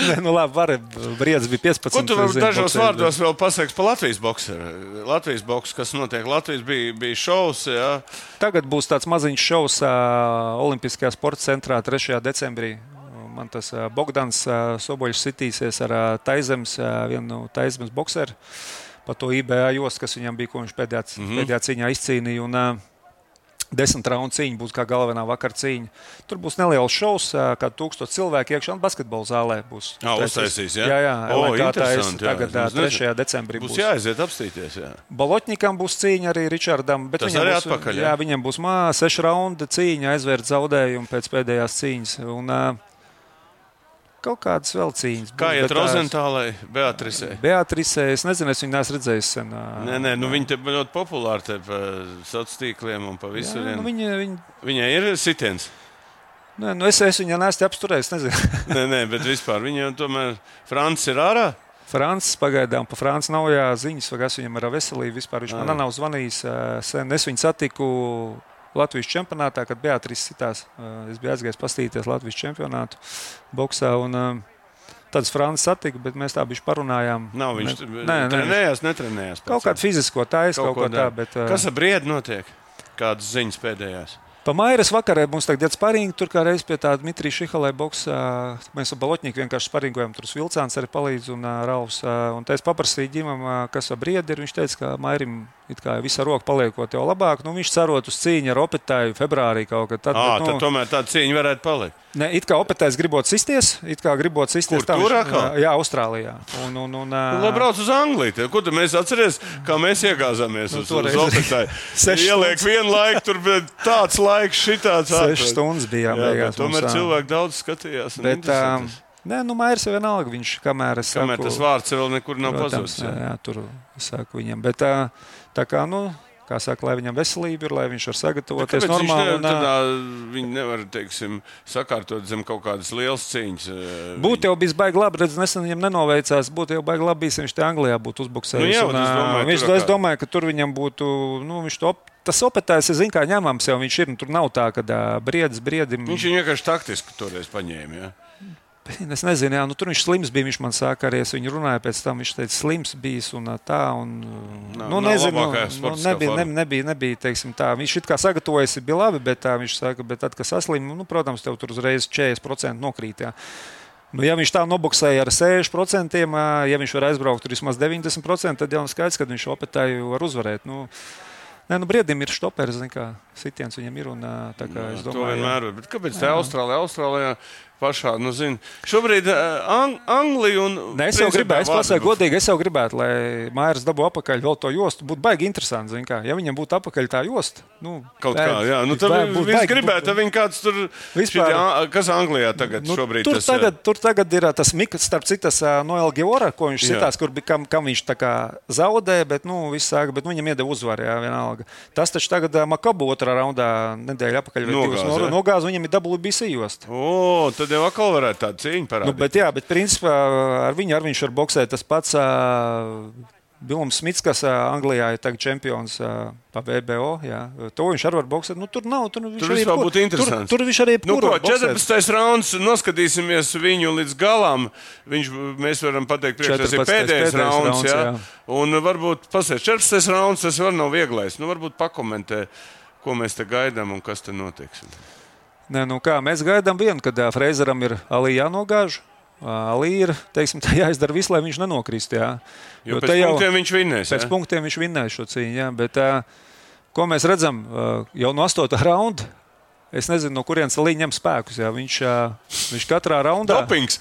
Nē, nu labi, var, briedz bija 15. Ko tu vari dažos boksēt, vārdos vēl pateikt par Latvijas bokseru? Latvijas boks, kas notiek? Latvijas bija, bija šovs. Jā. Tagad būs tāds maziņš šovs uh, Olimpiskajā sporta centrā 3. decembrī. Man tas Bogdans Soboļs sitīsies ar Taizemes, vienu Taizemes bokseru par to IBA jostu, kas viņam bija, ko viņš pēdējā, mm -hmm. pēdējā cīņā izcīnīja. Un, uh, Desmit raundu cīņa būs kā galvenā vakara cīņa. Tur būs neliels šovs, ā, kā tūkstoš cilvēku iekšā un basketbola zālē. Būs Ā, taisīs. uztaisīs, jā? jā, jā O, interesanti, jā. Tagad Es ā, nezinu. 3. decembrī Būs būs. jāaiziet apstīties. Jā. Balotņikam būs cīņa arī Ričardam. bet Tas arī būs, atpakaļ, jā? Jā, viņam būs mā, sešu raundu cīņa, aizvērt zaudējumu pēc pēdējās cīņas. Un, uh, kaut kādas vēl cīņas. Kā tās- Rozentālai, Beatrisē? Beatrisē, es nezinu, es viņu neesmu redzējis sen. Nē, nē, nu viņi te ļoti populāri te pa sociāliem tīkliem un pa visur. nu, viņa, viņa, Viņai ir sitiens. nē, nu es, es viņu neesmu apsturējis. Nē, nē, bet vispār viņa tomēr Francis ir ārā. Francis pagaidām, pa Francis nav jā, ziņas, vai kas viņam ir ar veselību. Vispār viņš man nav zvanījis. Sen. Es viņu satiku Latvijas čempionātā, kad Beatrice sitās. Ā, Es biju aizgājis pastīties Latvijas čempionātu boxā. Un, ā, Tad Francis satika, bet mēs tā bišķi parunājām. Nav viņš Ne- nē, nē, trenējās, netrenējās. Kaut kādu fizisko taisu, kaut, kaut ko tādu. Bet, ā, Kas ar briedu notiek? Kādas ziņas pēdējās? Pa Mairas vakarā mums tagad ir sparīgi. Tur kā reiz pie tā Dmitrija Šihalē boxā. Mēs ar Balotņiku vienkārši sparingojam. Tur Vilcāns arī palīdz un. Uh, un tā es paprasīju ģimam, kas ar briedi ir. Viņš teica, ka Mairim it kā visa roka paliekot jau labāk. Nu, viņš cerot uz cīņu ar Opetāju februārī kaut kad. Tad, Ah, bet, tad tomēr tāda cīņa varētu palikt. Ne, it kā Opetājs gribot sisties, it kā gribot sisties. Viņš- atkal? Jā, Austrālijā. Un, un, un, uh, Lai brauc uz Angliju. Tad, Ko tu mēs atceramies, kā mēs iegāzāmies uz, uz toreiz Opetai? sešas Ieliek vienu laiku, tur bija tāds laiks, šitāds. Sešas stundas bija Jā, beigās tomēr mums, cilvēki daudz skatījās. Bet, uh, nē, nu, Mairs ir vienalga. Viņš kamēr Kamēr saku, tas vārds vēl nekur nav Protams, pazudis. jā, jā. tur saku viņam. Bet tā, tā kā, nu, kā saka, lai viņam veselība ir, lai viņš var sagatavoties viņš normāli. un, ā, tādā, viņi nevar, teiksim, sakārtot zem kaut kādas lielas cīņas. Būtu jau bijis baigi labi, redzēt, nesen viņam nenoveicās. Būtu jau baigi labi, ja viņš te Anglijā būtu uzbuksējis. Nu jā, un, es domāju, viņš, es domāju, ka tur viņam būtu, nu, viņš to, tas opetājs, es zinu, kā ņemams jau viņš ir, un tur nav tā, ka briedis briedim. Viņš vienkārši taktiski toreiz paņēma. Ja? Es nezinu, jā, nu, tur viņš slims bija. Viņš man saka, arī es viņu runāju pēc tam. Viņš teica, slims bijis un ā, tā. Un, Nav- nu, nav nezinu, nu, sportiskā nebija, ne, nebija, nebija teiksim, tā. Viņš it kā sagatavojas, bija labi, bet tā, viņš saka, bet tad, kad saslimu, nu, protams, tev tur uzreiz 40% nokrīt. Jā. Nu, ja viņš tā noboksēja ar 60%, ā, ja viņš var aizbraukt tur vismaz 90%, tad jau skaidrs, ka viņš opetēju var uzvarēt. Nu, Nē, nu, briedim ir stopers, zin, kā sitiens viņam ir. Un, kā, es Jā, domāju, jā. vienmēr ir. Bet Kāpēc tā Austrālijā? Austrālijā pašā, nu, zini, šobrīd uh, Ang Anglija un. Nē, es jau gribēju, es pasaku godīgi, es jau gribētu, lai Mairs dabū apakaļ vēl to jostu. Būtu baigi interesanti, zin kā. Ja viņam būtu apakaļ tā josta, nu, Kaut tā- kā, jā, nu, tad viņš gribētu, tad viņi kāds tur Vispār- šitie, kas Anglijā tagad Nu, šobrīd tur, tas, uh, tagad, tur tagad ir ā, tas Mikls, starp citu, tas ā, Noel Giora, ko viņš Jā. sitās, kur, kam, kam viņš tā kā zaudēja, bet, nu, viss sāka, bet nu, viņam iedeva uzvaru, jā, vienalga. Tas taču tagad Makabu otrā raundā nedēļa apakaļ vai divas nogāza, viņam ir WBC josta. O, tad jau atkal varētu tāda cīņa parādīt. Nu, bet, jā, bet principā ar viņu ar viņš var boxēt tas pats. Uh, Bilms Smits, kas Anglijā ir tagad čempions pa VBO, jā, to viņš arī var boxēt. Nu, tur nav. Tur, viņš Tur arī būtu interesanti. Tur, tur viņš arī Nu, ko, var boxēt. 14. rauns, noskatīsimies viņu līdz galam. Viņš, mēs varam pateikt, ka tas ir 14. pēdējais pēdējais rauns. rauns, Jā. jā. Un varbūt pasēs 14. rauns, tas var nav vieglais. Nu, varbūt pakomentē, ko mēs te gaidām un kas te notiks. Nē, nu kā, mēs gaidām vienu, kad Freizeram ir Ali jānogāž. Ā, Ali ir teiksim, jāizdara viss, lai viņš nenokrist. Jā. Jo te pēc punktiem viņš vinnēs. Pēc jā? punktiem viņš vinnēja šo cīņu. Jā, bet, ko mēs redzam jau no 8. raunda? Es nezinu, no kurienes Līja ņem spēkus. Jā. Viņš, viņš katrā raundā Dopings.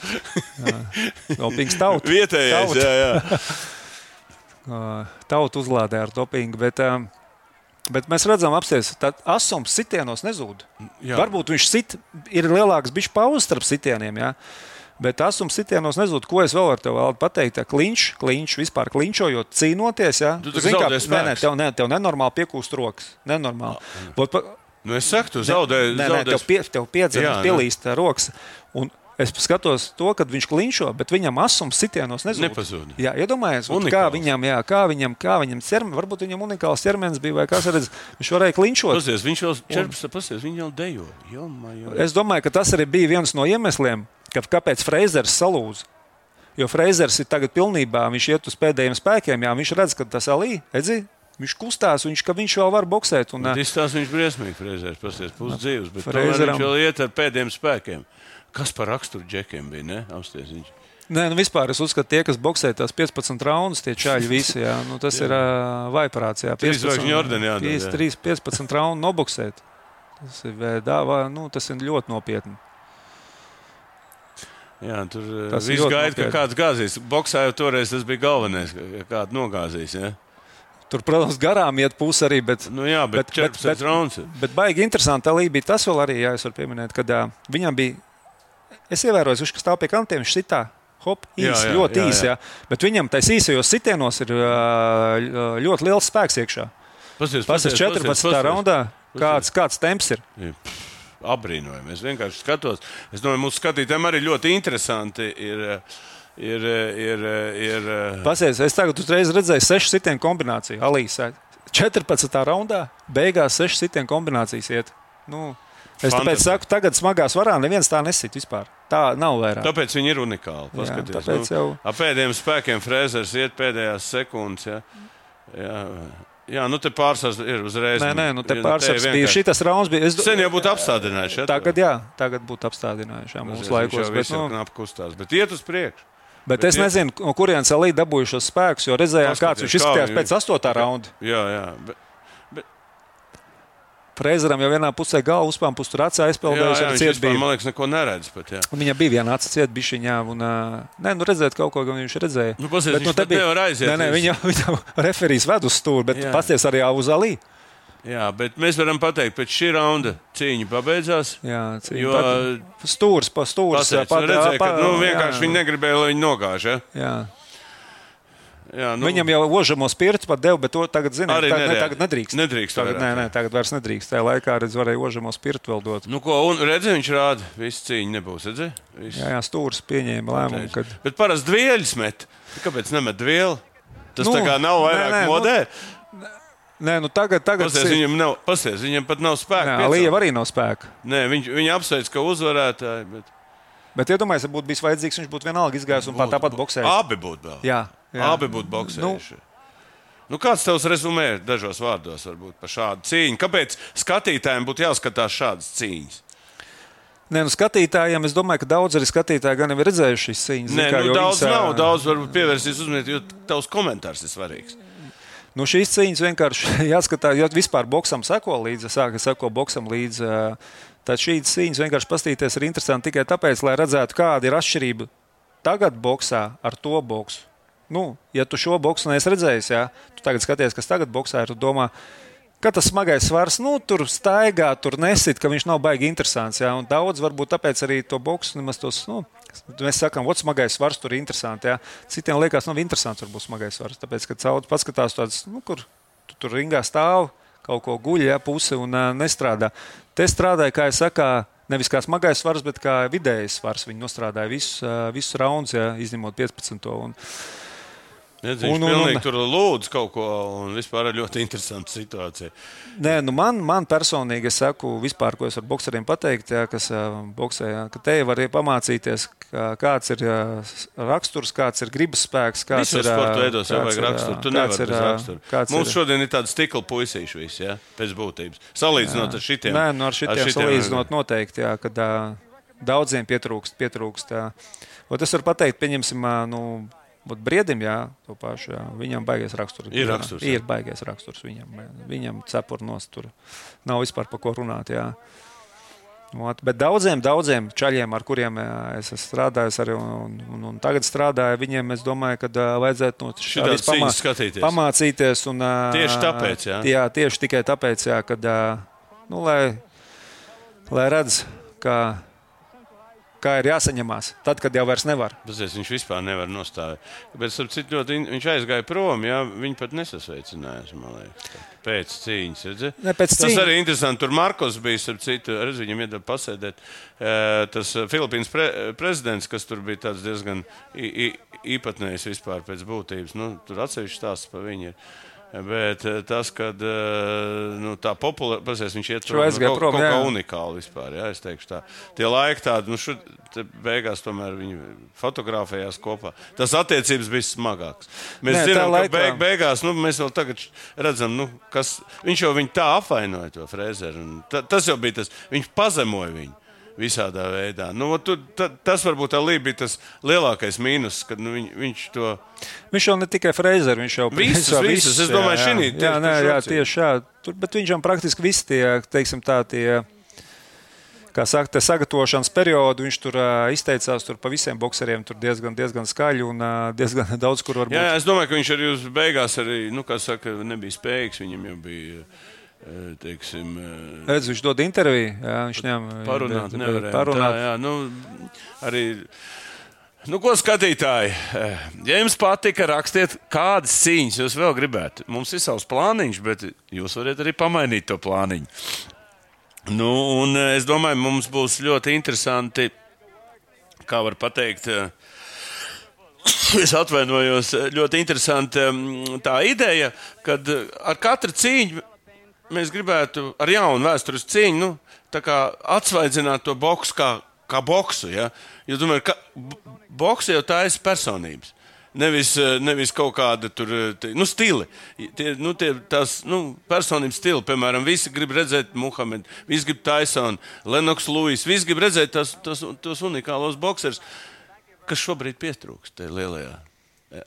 Dopings tauta. Vietējais. Tauta. Jā, jā. Tauta uzlādē ar dopingu. Bet, ā, Bet mēs redzam, apstāties, ka asums sitienos nezūd. Jā. Varbūt viņš sit, ir lielāks bišķi pauzes starp sitieniem. Jā. Bet asums sitienos nezūd. Ko es vēl varu tev pateikt? Tā Kliņš, kliņš, vispār kliņšojot, cīnoties. Jā. Tu Zini, zaudē nē, nē, tev, nē, tev nenormāli piekūst rokas. Nenormāli. Vot pa- Nu, es saku, tu zaudēji. Nē, nē, tev, pie, tev nē. pielīst rokas. Un es skatos to, kad viņš klinšo, bet viņam asums sitienos nezūd. Nepazūd. Jā, iedomājieties, kā viņam, jā, kā viņam, kā viņam ķermenis, varbūt viņam unikāls ķermenis bija, vai kas redz, viņš varēja klinšot. Pasies, viņš jau 14, pasies, viņš jau dejo. Jomā, jo. Es domāju, ka tas arī bija viens no iemesliem, ka, kāpēc Freizers salūza. Jo Freizers ir tagad pilnībā, viņš iet uz pēdējiem spēkiem, jā, viņš redz, ka tas alī, edzi, viņš kustās, viņš, viņš vēl var boxēt. Un, Izstāsta viņš briesmīgi, Freizers, pasies, pusdzīvs, bet Freizeram- viņš vēl iet ar pēdējiem spēkiem. Kas par raksturu džekiem bija, ne? Apsties viņš. Nē, nu vispār es uzskatu, tie, kas boxē tās 15 raundus, tie čāļi visi, jā, nu, tas ir uh, vaiprāts. Jā, Trīs zvaigžņu ordeni jādod, jā. 3, 15 raundu noboxēt. Tas ir, dāvā, nu, tas ir ļoti nopietni. Jā, tur Tas viss gaida, ka kāds gāzīs. Boksā jau toreiz tas bija galvenais, ka kāds nogāzīs. Ja? Tur, protams, garām iet puse arī, bet, Nu, jā, bet, bet 14 bet, rauns. bet baigi interesanti tā bija tas vēl arī, jā, es varu pieminēt, kad uh, viņam bija, es ievēroju, viņš stāv pie kantiem, viņš sitā. Hop, Jā, īsi, jā, ļoti jā, īsi. jā. Jā. Bet viņam tajos īsajos sitienos ir ļoti liels spēks iekšā. Pasies, Pasies 14. raundā, kāds, kāds temps ir. Apbrīnojami. Es vienkārši skatos. Es domāju, mūsu skatītājiem arī ļoti interesanti ir. ir, ir, ir Pasies, es tagad uzreiz redzēju sešu sitienu kombināciju. Alīsā 14. raundā beigās sešu sitienu kombinācijas iet. Nu, es tāpēc Fantastiski. saku, tagad smagā svarā neviens tā nesit vispār. Tā nav vairāk. Tāpēc viņi ir unikāli. Paskaties, tāpēc nu, jau- Ap pēdējiem spēkiem Frēzers iet pēdējās sekundes. Ja? Jā, jā, nu te pārsvars ir uzreiz. Nē, nē, nu te pārsvars bija. vienkārši- Šitas rauns bija. Es, Sen jau būtu apstādinājuši. Ja, Tagad, jā, tagad būtu apstādinājuši jā, mūsu laikos. Bet, nu, nu, knapi kustās, bet iet uz priekšu. bet bet es iet- nezinu, no kurienes Alī dabūjušos spēkus, jo redzējām, kāds viņš izskatījās pēc astotā raunda. Jā, jā. Bet, Freizeram jau vienā pusē galva uzpām, pus tur acī aizpeldējis cietu vispār, bija. man liekas, neko neredz. Un Viņam bija viena acis cieta bišķiņā, un, nē, nu redzēt kaut ko, gan viņš redzēja. Nu, pasies, viņš te pat nevar aiziet Nē, nē, viņa, viņam referīs ved uz stūri, bet pasties arī uz Alī. jā, bet mēs varam pateikt, pēc šī raunda cīņa pabeidzās. Jā, cīņa Jo pat- stūris pa. Pasēc, pat- nu, redzēja, ka nu, vienkārši jā, viņi negribēja, lai viņi nogāž. Ja? Jā. Jā, Nu, Viņam jau ožamo spirtu pat deva, bet to tagad, zinām, Arī tagad, ne, tagad nedrīkst. Nedrīkst Tagad, nē, nē, tagad vairs nedrīkst. Tajā laikā redz, varēja ožamo spirtu vēl dot. Nu, ko, un redzēji, viņš rāda, viss cīņa nebūs. Redzēji? Viss. Jā, jā stūris pieņēma lēmumu, kad Bet parasti dvieļus met. Kāpēc nemet dvielu? Tas Nu, nu, tā kā nav vairāk nē, nē, nu, modē. Nē, nu tagad, tagad Pasies, viņam, nav, pasies, viņam pat nav spēka. Jā. Līja arī nav spēka. Nē, viņš, viņa apsveic, ka uzvarētāji. Bet... Bet, iedomājieties, ja būtu bijis vajadzīgs, viņš būtu vienalga izgājis un pat tāpat boxējis. Abi būtu. Jā, jā. Abi būtu boxējuši. Nu, nu, kāds tavs rezumē dažos vārdos varbūt, par šādu cīņu? Kāpēc skatītājiem būtu jāskatās šādas cīņas? Nē, nu skatītājiem, es domāju, ka daudz arī skatītāji gan ir redzējuši šīs cīņas. Nē, kā, nu, jo daudz viņas, ā, nav. Daudz varbūt pievērsīs uzmanību, jo tavs komentārs ir svarīgs. Nu, šīs cīņas vienkārši jāskatās, jo vispār boxam seko līdzi, sāka seko boxam līdzi. Tad šīs cīņas vienkārši pastīties ir interesanti tikai tāpēc, lai redzētu, kāda ir atšķirība tagad boxā ar to boxu. Nu, ja tu šo boxu neesi redzējis, jā, tu tagad skaties, kas tagad boxā ir, tu domā, ka tas smagais svars, nu, tur staigā, tur nesit, ka viņš nav baigi interesants. Jā, un daudz varbūt tāpēc arī to boxu nemaz tos, nu, mēs sakām, otrs smagais svars tur ir interesants. Jā. Citiem liekas, nav interesants varbūt smagais svars, tāpēc, ka caur paskatās tāds, nu, kur tu tur ringā stāv, kaut ko guļ, jā, puse un uh, nestrādā. Te strādāja, kā jau saka, nevis kā smagais svars, bet kā vidējais svars. Viņi nostrādāja visus, uh, visus raundus, izņemot 15. Un, Nedz, Un- un- un- tur lūdz kaut ko, un vispār ir ļoti interesanta situācija. Nē, nu man, man personīgi, es saku, vispār, ko es varu bokseriem pateikt, jā, kas boxē, jā, ka te var pamācīties, kā, kāds ir raksturs, kāds ir gribas spēks, kāds Visos ir sporta veidos jau vajag raksturu. Tu nevari bez rakstura. Mums ir- šodien ir tāds stikla puisīši visi, ja? pēc būtības. Salīdzinot ar šitiem. Nē, nu ar šitiem salīdzinot noteikti, jā, kad daudziem pietrūkst. pietrūkst jā. Ot, es varu pateikt, pieņemsim, nu, ot briedim, jā, to pašu, jā, viņam baigais raksturs. Ir raksturs, jā. Ir baigais raksturs viņam. Viņam cepur nost tur. Nav vispār par ko runāt, jā. Ot, bet daudziem, daudziem čaļiem, ar kuriem es esmu strādājis, arī un, un, un tagad strādāju, viņiem es domāju, ka vajadzētu no Šitādas cīņas skatīties. pamācīties. Un, Tieši tāpēc, jā? jā tieši tikai tāpēc, jā, kad, nu, lai, lai redz, kā, kā ir jāsaņemās, tad, kad jau vairs nevar. Pazies, viņš vispār nevar nostāvēt. Bet, starp citu, ļoti, viņš aizgāja prom. Jā, viņi pat nesasveicinājās. Pēc cīņas. redzi? Ne, pēc Tas cīņa- arī interesanti. Tur Markovs bija, starp citu, redz, viņam iedod pasēdēt. Eh, Tas eh, Filipīnas pre, prezidents, kas tur bija tāds diezgan īpatnējs vispār pēc būtības. Nu, tur atsevišķi stāsts par viņu. ir. Bet eh, tas, ka nu, tā populāra, viņš iet Šo prom, aizgāja kaut, prom, kaut kā jā. unikāli vispār. Jā, es teikšu tā. Tie laiki tādi, nu, šur, te beigās tomēr viņi fotografējās kopā. Tas attiecības bija smagāks. Mēs Nē, zinām, ka laikā- beig, beigās, nu, mēs vēl tagad redzam, nu, kas viņš jau viņu tā apvainoja, to frēzeru. ta- Tas jau bija tas, viņš pazemoja viņu. Visādā veidā. Nu, tu, ta, tas varbūt arī bija tas lielākais mīnus, kad nu, viņ, viņš to Viņš jau ne tikai Fraser, viņš jau Visus, principā visus, es domāju, jā, šinī jā, nē, jā, tieši. Tur, bet viņš jau praktiski visi tie, teiksim tā, tie, kā saka, sagatavošanas periodu, viņš tur ā, izteicās tur pa visiem bokseriem, tur diezgan, diezgan skaļi un ā, diezgan daudz, kur var būt. Jā, jā, es domāju, ka viņš arī uz beigās arī, nu, kā saka, nebija spējīgs. Viņam jau bija, eh, teiksim, eh, Redz, viņš dod interviju, jā, viņš ņem parunāt, nevarēja. parunāt. Tā, jā, nu, arī. Nu, ko skatītāji? Eh, Ja jums patika, rakstiet, kādas cīņas jūs vēl gribētu. Mums ir savs plāniņš, bet jūs varat arī pamainīt to plāniņu. Nu, un eh, es domāju, mums būs ļoti interesanti, kā var pateikt, Es atvainojos, ļoti interesanti mm, tā ideja, ka ar katru cīņu mēs gribētu, ar jaunu vēstures cīņu, nu, atsvaidzināt to boksu kā, kā boksu. Ja? Jo, domāju, ka b- boksa jau tā ir personības. Nevis, eh, nevis kaut kāda tur, eh, nu, stili. Tie, nu, tie, tās nu, personības stili, piemēram, visi grib redzēt Muhamedu, visi grib Taisonu, Lenoks Lūis, visi grib redzēt tos, tos, tos unikālos bokserus, kas šobrīd pietrūkst tajā lielajā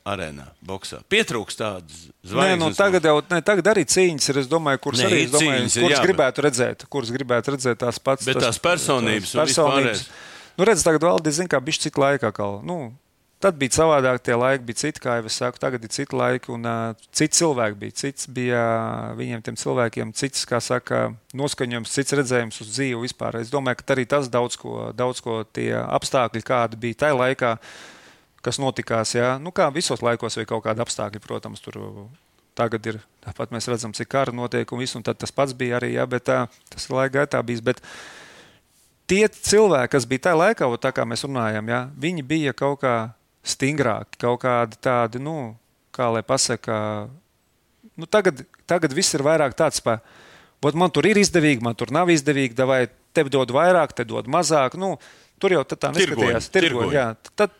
arēnā, boxā. Pietrūkst tādas Nē, zvaigznes. nu, tagad, jau, ne, tagad arī cīņas ir. Es domāju, kuras Nē, arī ir domāju, cīņas, kuras jā, gribētu redzēt. Kuras gribētu redzēt tās pats. Bet tās personības un personības. Nu, redz, tagad valdīs, zina, kā bišķi cita laika. Kā, nu, tad bija savādāk, tie laiki bija citi, kā jau es saku, tagad ir citi laiki, un uh, citi cilvēki bija. Cits bija uh, viņiem, tiem cilvēkiem, cits, kā saka, noskaņojums, cits redzējums uz dzīvi vispār. Es domāju, ka arī tas daudz ko, daudz ko tie apstākļi, kādi bija tajā laikā, kas notikās. Jā. Nu, kā visos laikos, vai kaut kādi apstākļi, protams, tur tagad ir. Tāpat mēs redzam, cik kara notiek un viss, un tas pats bija arī, jā, bet tā, tas ir laika gaitā bijis. Bet tie cilvēki, kas bija tajā laikā, ot tā kā mēs runājam, jā, viņi bija kaut kā stingrāki, kaut kādi tādi, nu, kā lai pasakā, nu, tagad, tagad viss ir vairāk tāds, pa, Ot, man tur ir izdevīgi, man tur nav izdevīgi, vai te dod vairāk, te dod mazāk. Nu, tur jau tā neskatījās. Tirgoņi, tirgoņi. jā. Tad,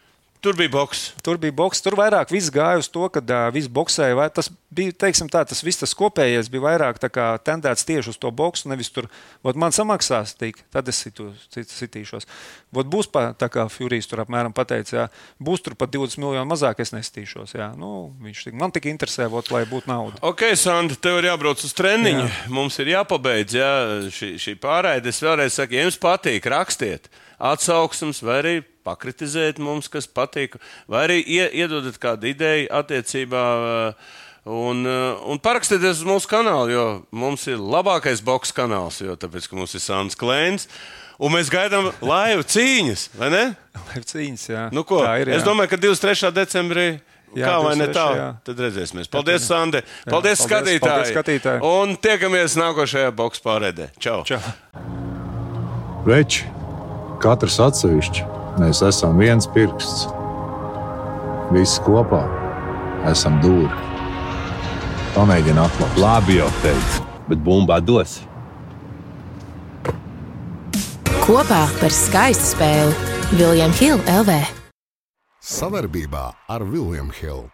Tur bija boks. Tur bija boks, tur vairāk viss gāja uz to, ka uh, viss boxēja. vai Tas bija, teiksim, tā, tas viss tas kopējais bija vairāk kā tendēts tieši uz to boksu. Nevis tur, vot man samaksās tik, tad es situ, sit- sitīšos. Vot būs pa, tā kā Furijs tur apmēram pateica, jā, būs tur pat 20 miljonu mazāk, es nesitīšos. Jā. Nu, viņš tik, man tik interesē, vot, lai būtu nauda. Ok, Sandra, tev ir jābrauc uz treniņu. Jā. Mums ir jāpabeidz jā, šī, šī pārraide. Es vēlreiz saku, ja jums patīk, rakstiet atsauksmes, vai arī pakritizēt mums, kas patīk, vai arī ie, iedodat kādu ideju attiecībā. uh, Un, uh, un parakstieties uz mūsu kanālu, jo mums ir labākais boks kanāls, jo tāpēc, ka mums ir Sāns Klēns. Un mēs gaidām laivu cīņas, vai ne? Lai cīņas, jā. Nu, ko? tā ir. Jā. es domāju, ka 23. decembrī. Jā, Jā, kā vai ne 23., tā? jā. Tad redzēsimies. Paldies, Jā. Sandē. Paldies, paldies, skatītāji. paldies, skatītāji. Un tiekamies nākošajā box pārēdē. Čau! Čau. Veči, katrs atsevišķi, mēs esam viens pirksts. Visi kopā esam dūri. Pamēģini atklāt. Labi jau teicu, bet bumbā dos. Kopā par skaistu spēli Viljams Hilde LV. Savarbībā ar Vilniņu Hildu.